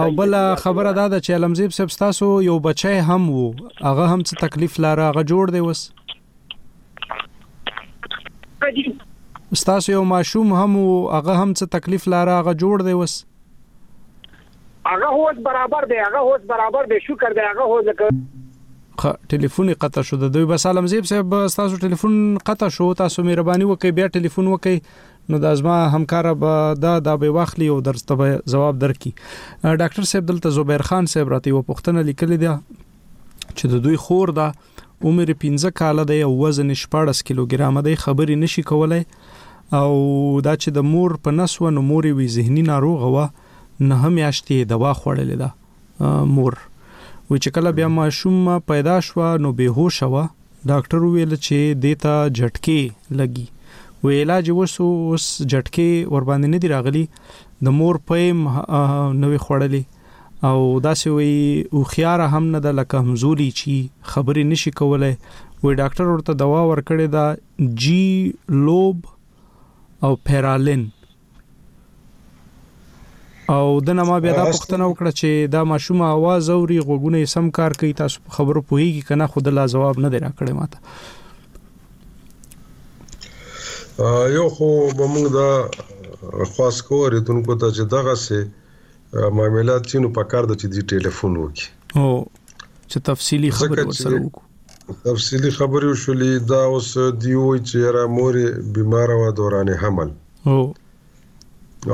او بل خبره دا ده چې علمزیب صاحب تاسو یو بچی هم وو هغه هم څه تکلیف لاره هغه جوړ دی وس تاسو یو ماشوم هم وو هغه هم څه تکلیف لاره هغه جوړ دی وس هغه هوس برابر دی هغه هوس برابر دی شکر دی هغه هوس لکه خ ټلیفون قطع شو د دوی بس عالم زیب صاحب تاسو ټلیفون قطع شو تاسو مهرباني وکړئ بیا ټلیفون وکړئ نو د ازما همکار به دا د به واخلي او درسته به جواب درکړي ډاکټر صاحب دلته زبیر خان صاحب راته یو پښتنه لیکل دي چې د دوی خور ده عمر یې پنځه کاله دی او وزن یې شپاړس کیلوګرامه دی، خبرې نه شي کولای او دا چې د مور په نس وه، نو مور یې وي ذهني ناروغه وه، نهه میاشتې یې دوا خوړلې ده. مور وي چې کله بیا ماشوم پیدا شوه، نو بې هوشه وه، ډاکټر وویل چې دې ته جټکې لګي، وي علاج یې وشو، اوس جټکې ورباندې نه دي راغلي، د مور پۍ هم نه وي خوړلې. او داسې وی اوخياره هم نه ده لکه همزولي چی خبرې نشي کولای وی ډاکټر ورته دوا ورکړې ده جی لوب او پیرالین او د نما بیا دا پښتنه وکړه چې دا ماشوم आवाज اوري غوګونه سم کار کوي تاسو په خبرو پوهیږي کنه خو د لا جواب نه دی راکړی ماته یو خو به موږ دا خواست کوو ریتونکو ته چې دغه سه معاملات چې نو پکار د چې دی ټلیفون وکي او چې تفصیلی خبرې ورسره وکړو تفصیلی خبرې وشولې دا اوس دی وای چې را مور بیمار و دوران حمل او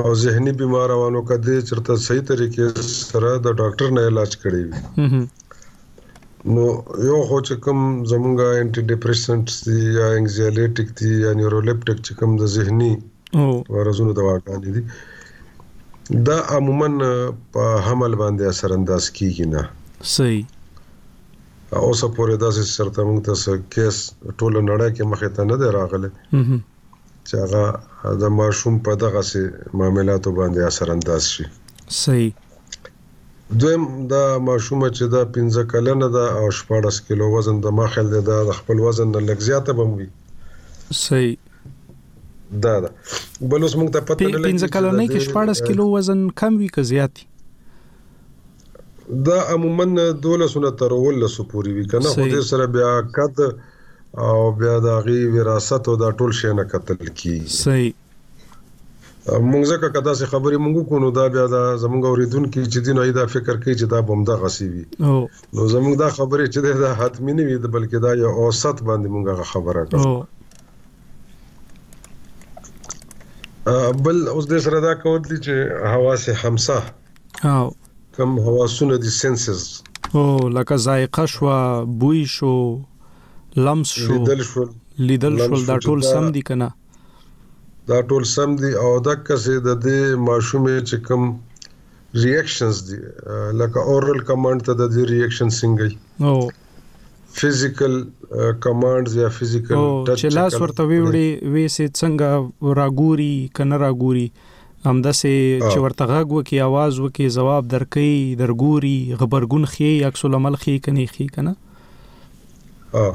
او زهنی بیمار وانو کده چرته صحیح طریقې سره د ډاکټر نه علاج کړی وي نو یو خو چې کوم زمونږ انټي ډیپریسنټس دي یا انګزیالیټک دي یا نیورولیپټک چې کوم د ذهني ورزونو دواګانې دي دا عموما په حمل باندې اثر انداز کیږي نه صحیح اوسه پورې داسې سرته مونږ ته کیس ټوله نړۍ کې مخه ته نه دی راغلی چې هغه د ماشوم په دغسې معاملاتو باندې اثر انداز شي. صحیح. دویم دا ماشومه چې دا پنځه کلنه ده او شپاړس کیلو وزن د ما خیال دی دا د خپل وزن نه لږ زیاته به وي صحیح دا ده بل اوس موږ ته پته نه لګي پنځه کلنۍ کې شپاړس کیلو وزن کم وي که زیات دا عموما دولسو نه تر اوولسو پورې وي کنه خو دې سره بیا قد او بیا د غي وراثت او دا ټول شي نه قتل کی صحیح مونږ ځکه کدا سه خبرې مونږ کو نو دا بیا دا زمونږ اوریدونکو چې دین ایدا فکر کوي چې دا بمدا غسی وي نو زمونږ دا خبرې چې دا حتمی نه وي بلکې دا یو اوسط باندې مونږ خبره کوو بل اوس د سره دا کول دي چې حواس همسه او کم حواسونه دي سنسز او لکه ذائقه شو بوی شو لمس شو لیدل شو لیدل شو دا ټول سم دي کنه دا ټول سم دي او دا کسه د دې ماشومه چې کم ریاکشنز دي لکه اورل کمانډ ته د دې ریاکشن څنګه او فزیکل کمانډز یا فزیکل ټچ چې لاس ورته ویوړي وې سي څنګه راګوري کنه راګوري همداسې چې ورته غږ وکي आवाज وکي جواب درکې درګوري غبرګون خي عکس العمل خي کني خي کنه ها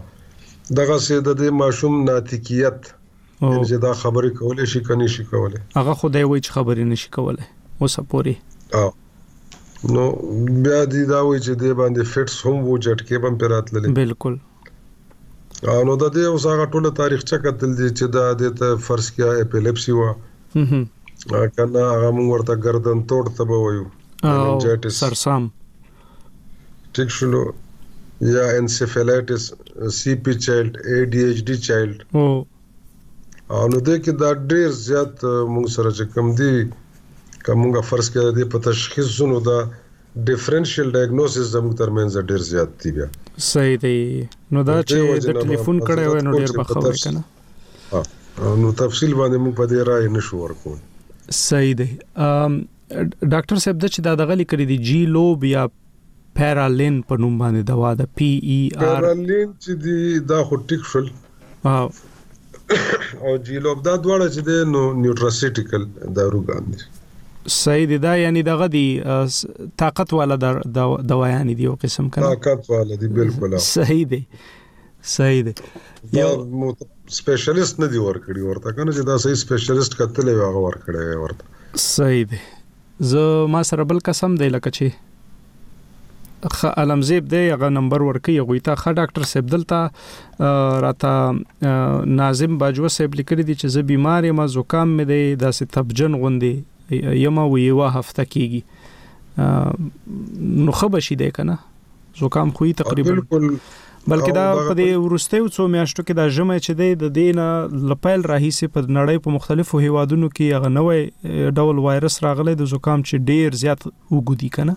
دغه سه د دې ماشوم ناتیکیت یعنی چې دا خبرې کولې شي کني شي کولې هغه خدای وایي چې خبرې نشي کولې اوسه پوری ها نو بیا دی دا وایي چې دې باندې فټس هم وو جټکې بم پراتللې بالکل نو د دې اوس هغه ټوله تاریخچه کتل دي چې دا د ته فرض کیا اپیلیپسی و کنه هغه موږ ورته گردن توړ ته به وایو مننجایټس سرسام ټیک شلو یا انسیفیلایټس سی پی چایلډ ای ډی ایچ ډی چایلډ او نو د کې دا ډیر زیات موږ سره چې کم دي کومه فرض کړه د په تشخیصونو دا ډیفرنشل ډایګنوسیس زموږ تر منځ ډیر زیات دی بیا. صحیح دی نو دا چې د ټلیفون کړی وای نو ډیر به ښه وای کنه. نو تفصیل باندې موږ په دې رائے نشو ورکول. صحیح دی ډاکټر صاحب د چې دا دغه لیکل دي جی لوب یا پیرالین په نوم باندې دوا ده پی ای آر پیرالین چې دی دا خو ټیک شول او جیلوب دا دواړه چې ده نو نیوټراسیټیکل داروګان دي صحیح دی دا یعنی دغه دی طاقت والا د دوایان دی یو قسم کنه طاقت والا دی بالکل صحیح دی صحیح دی یو سپیشلیست نه دی ورکړي ورته کنه چې دا صحیح سپیشلیست کتلې هغه ورکړي ورته صحیح دی زه ما سره بل کس هم دی لکه چی خه علم زیب دی هغه نمبر ورکی هغه ته خه ډاکټر صاحب دلته راته ناظم باجوه صاحب لیکلی دی چې زه بیمار یم زکام مې دی داسې تبجن غوندې یم او یو هفته کیږي نو خبر شي دی کنه زکام خوې تقریبا بالکل بلکې دا په دې ورستیو څو میاشتو کې دا ژمه چې دی د دینه لپیل راهیسې په نړۍ په مختلفو هیوادونو کې هغه نوې ډول وایرس راغلی د زکام چې ډیر زیات وګدي کنه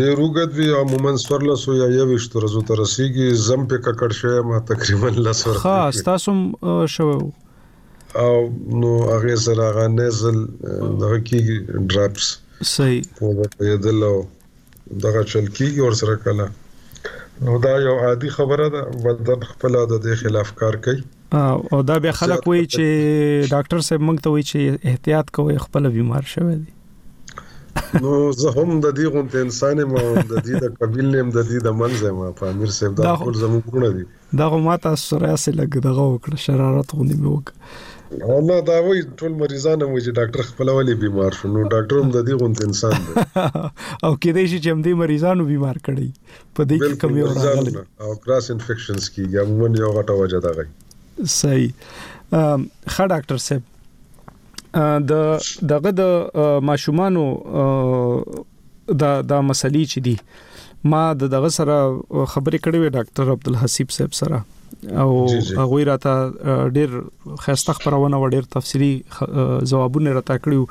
ډیر وګد وی عموما سورله سو یا یو وشت ورځو تر رسیدي زم په ککړ شوی ما تقریبا لسور خاص تاسو شو او نو هغه سره هغه نزل دغه کیږي ډراپس صحیح په دې دلو دغه چل کیږي ورسره کله نو دا یو عادي خبره ده بدن خپل د دې خلاف کار کوي او دا بیا خلک وایي چې ډاکټر صاحب مونږ ته وایي چې احتیاط کوئ خپل بیمار شوی دی نو زه هم د دې غونډې انسان ما د دې د قبيل نیم د دې د منځه ما په امیر صاحب دا ټول زموږ ګونه دي دا غو ما تاسو سره اسې لګ دغه وکړه شرارت غونې مې وک او نه دا وای ټول مریضان هم چې ډاکټر خپل ولې بیمار شو نو ډاکټر هم د دې غوند انسان دی او کې دې چې هم دې مریضانو بیمار کړي په دې کې کمی راغلی او کراس انفیکشنز کیږي عموما یو غټه وجه ده غي صحیح خا ډاکټر صاحب د دغه د ماشومانو دا دا مسلې چې دي ما د دغه سره خبرې کړې وې ډاکټر عبدالحسیب صاحب سره او هغه راته ډېر خسته خبرونه و ډېر تفصيلي جوابونه راته کړیو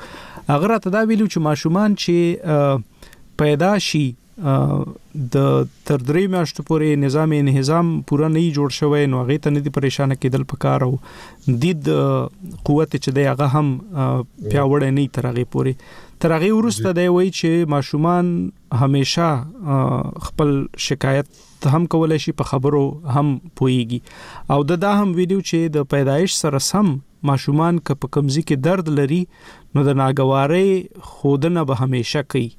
هغه راته دا ویلو چې ماشومان چې پیدا شي د تر درې میاشتو پورې نظام انهظام پوره نه جوړ شوی نو هغه ته نه دي پریشان کېدل پکار او د قوت چې دی هغه هم پیاوړی نه ترغه پورې تر هغه وروسته دی وایي چې ماشومان همیشه خپل شکایت هم کولای شي په خبرو هم پويږي او د دا هم ویډیو چې د پیدایش سره سم ماشومان که په کمزي کې درد لري نو د ناګواري خودنه به همیشه کوي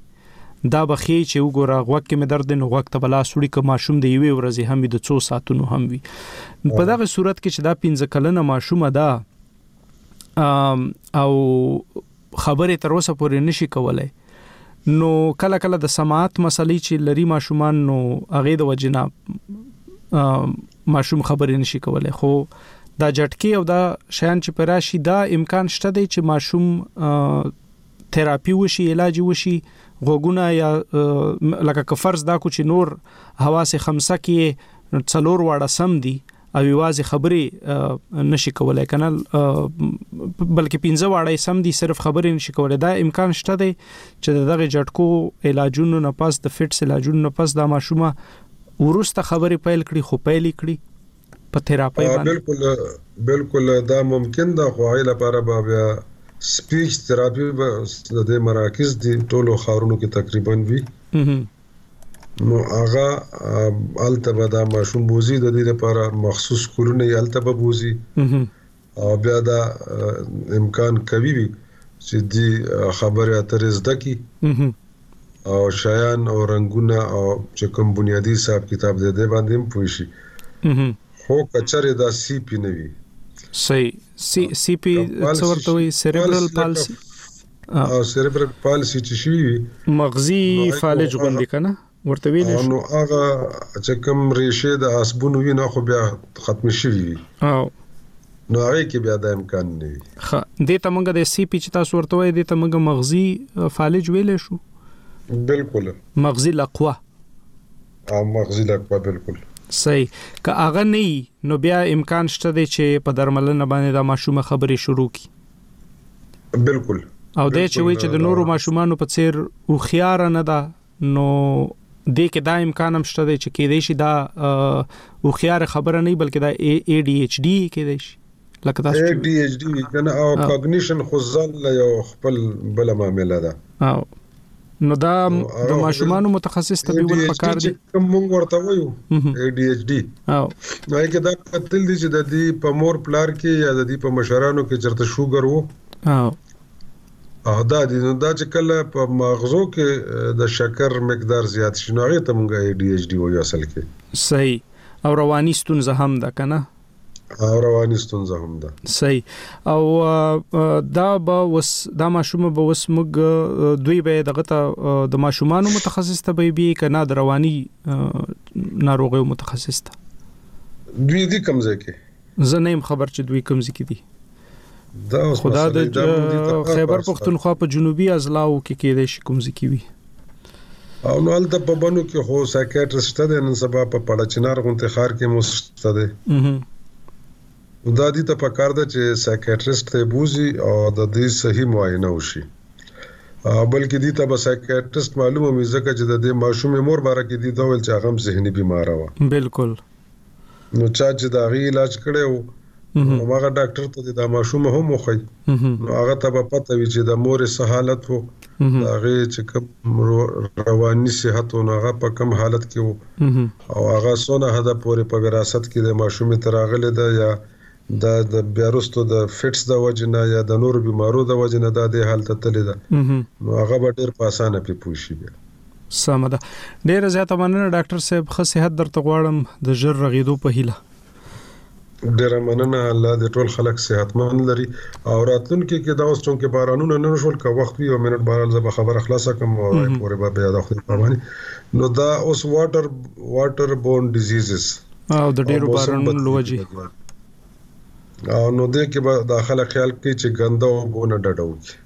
دا بخې چې وګوره غوږ کې مې درد نه غوږ ته بلا سړی که ماشوم دی وی ورځې هم د څو ساعتونو هم وي په دغه صورت کې چې دا 15 کلنه ماشومه ده او خبرې تر اوسه پورې نشي کولای نو کله کله د سماعت مسلې چې لري ماشومان نو هغه د وجنه ماشوم خبرې نشي کولای خو دا جټکی او دا شیان چې پراشي دا امکان شته دی چې ماشوم تراپی وشي علاج وشي غوګونه یا لکه که فرض دا کو چې نور حواس خمسه کې څلور واړه سم دي او یوازې خبرې نشي کولای کنه بلکې پنځه واړه سم دي صرف خبرې نشي کولای دا امکان شته دی چې دغه جټکو علاجونو نه پس د فټس علاجونو نه پس دا ماشومه ورسته خبرې پیل کړي خو پیل کړي په تھراپي باندې بالکل بالکل دا ممکن ده خو هغه لپاره به بیا سپیچ تھراپي به د مراکز دي ټولو خارونو کې تقریبا وي نو هغه هلته به دا ماشوم بوزي د دې لپاره مخصوص کورونه یې هلته به بوزي او بیا دا امکان کوي وي چې دی خبره اترې زده کی او شیان او رنگونه او چې کوم بنیادی حساب کتاب دې دې باندې هم پوي شي خو کچره دا سی پی نه وي صحیح سی سی پی څورته وي سریبرل پالسی او سیریبرل پالسی چې شوی وي مغزي فالج غوندې کنه ورته ویل شي نو هغه چې کوم ریشه د اسبونو وي نو خو بیا ختم شي وي او نو هغه کې بیا د امکان نه وي خه د تمنګ د سی پی چې تاسو ورته وای د تمنګ مغزي فالج ویل شو بالکل مغزي لقوه او مغزي لقوه بالکل صحیح که هغه نه نو بیا امکان شته چې په درملنه باندې د ماشومه خبرې شروع کی بالکل او د چې وی چې د نورو ماشومانو په څیر او خيار نه ده نو د کې دا امکان هم شته چې کې دې شي دا او خيار خبره نه بلکې دا ای ډي ایچ ډي کې دې شي لکه تاسو ای ډي ایچ ډي کنه او کاګنیشن خو ځل یو خپل بل معاملې ده او نو دا د ماشومان متخصص طبي ول پکار دي کوم مونږ ورته وایو اي ډي اچ ډي او نو کې دا قتل دي چې د دې په مور پلار کې یا د دې په مشرانو کې چرته شوګر وو او او دا دي نو دا چې کله په مغزو کې د شکر مقدار زیات شي نو هغه ته مونږه اي ډي اچ ډي وایو اصل کې صحیح او رواني ستونزه هم ده کنه او رواني ستونزه هم ده صحیح او دا به وس دا ماشوم به وس موږ دوی به دغه ته د ماشومانو متخصص ته به بي کنه د رواني ناروغي متخصص ته دوی دي کمزې کې زه نه خبر چې دوی کمزې کې دي خو دا د خیبر پښتونخوا په جنوبي اضلاعو کې کېدای شي کوم ځکې وي او نو هلته په بنو کې خو سایکیټرست شته دی نن سبا په پړه چنار غونته ښار کې مو شته دی دا دي ته پکار ده چې سایکیټرست ته بوزي او د دې صحیح معاینه وشي بلکې دي ته به سایکیټرست معلومه مې ځکه چې د دې ماشومې مور باره کې دي ته ول چې هغه هم ذهني بیمار و بالکل نو چا چې د هغې علاج کړی و هماغه ډاکټر ته د ماشوم هم وخی نو هغه ته به پته وي چې د مور څه حالت و د هغې چې کوم رواني صحت و نو هغه په کوم حالت کې و او هغه څونه حده پورې په وراثت کې د ماشومې ته راغلې ده یا دا د بیا وروسته د فټس د وجې نه یا د نورو بیمارو د وجې نه دا دې حال ته تللې ده نو هغه به ډېر په اسانه پرې پوه شي بیا سمه ده ډیره زیاته مننه ډاکټر صاحب ښه صحت درته غواړم د ژر رغیدو په هیله ډیره مننه الله دې ټول خلک صحتمند لري او راتلونکي کې دا اوس چې کې بارانونه نه شول که وخت وي او منټ باران زبه خبره خلاصه کوم او پورې به بیا د خپل پامانی نو دا اوس واټر واټر بون ډیزیزز او د ډیرو بارانونو لوجي او نو دې کې به دا خلک خیال کوي چې ګنده او بونه ډډه وکړي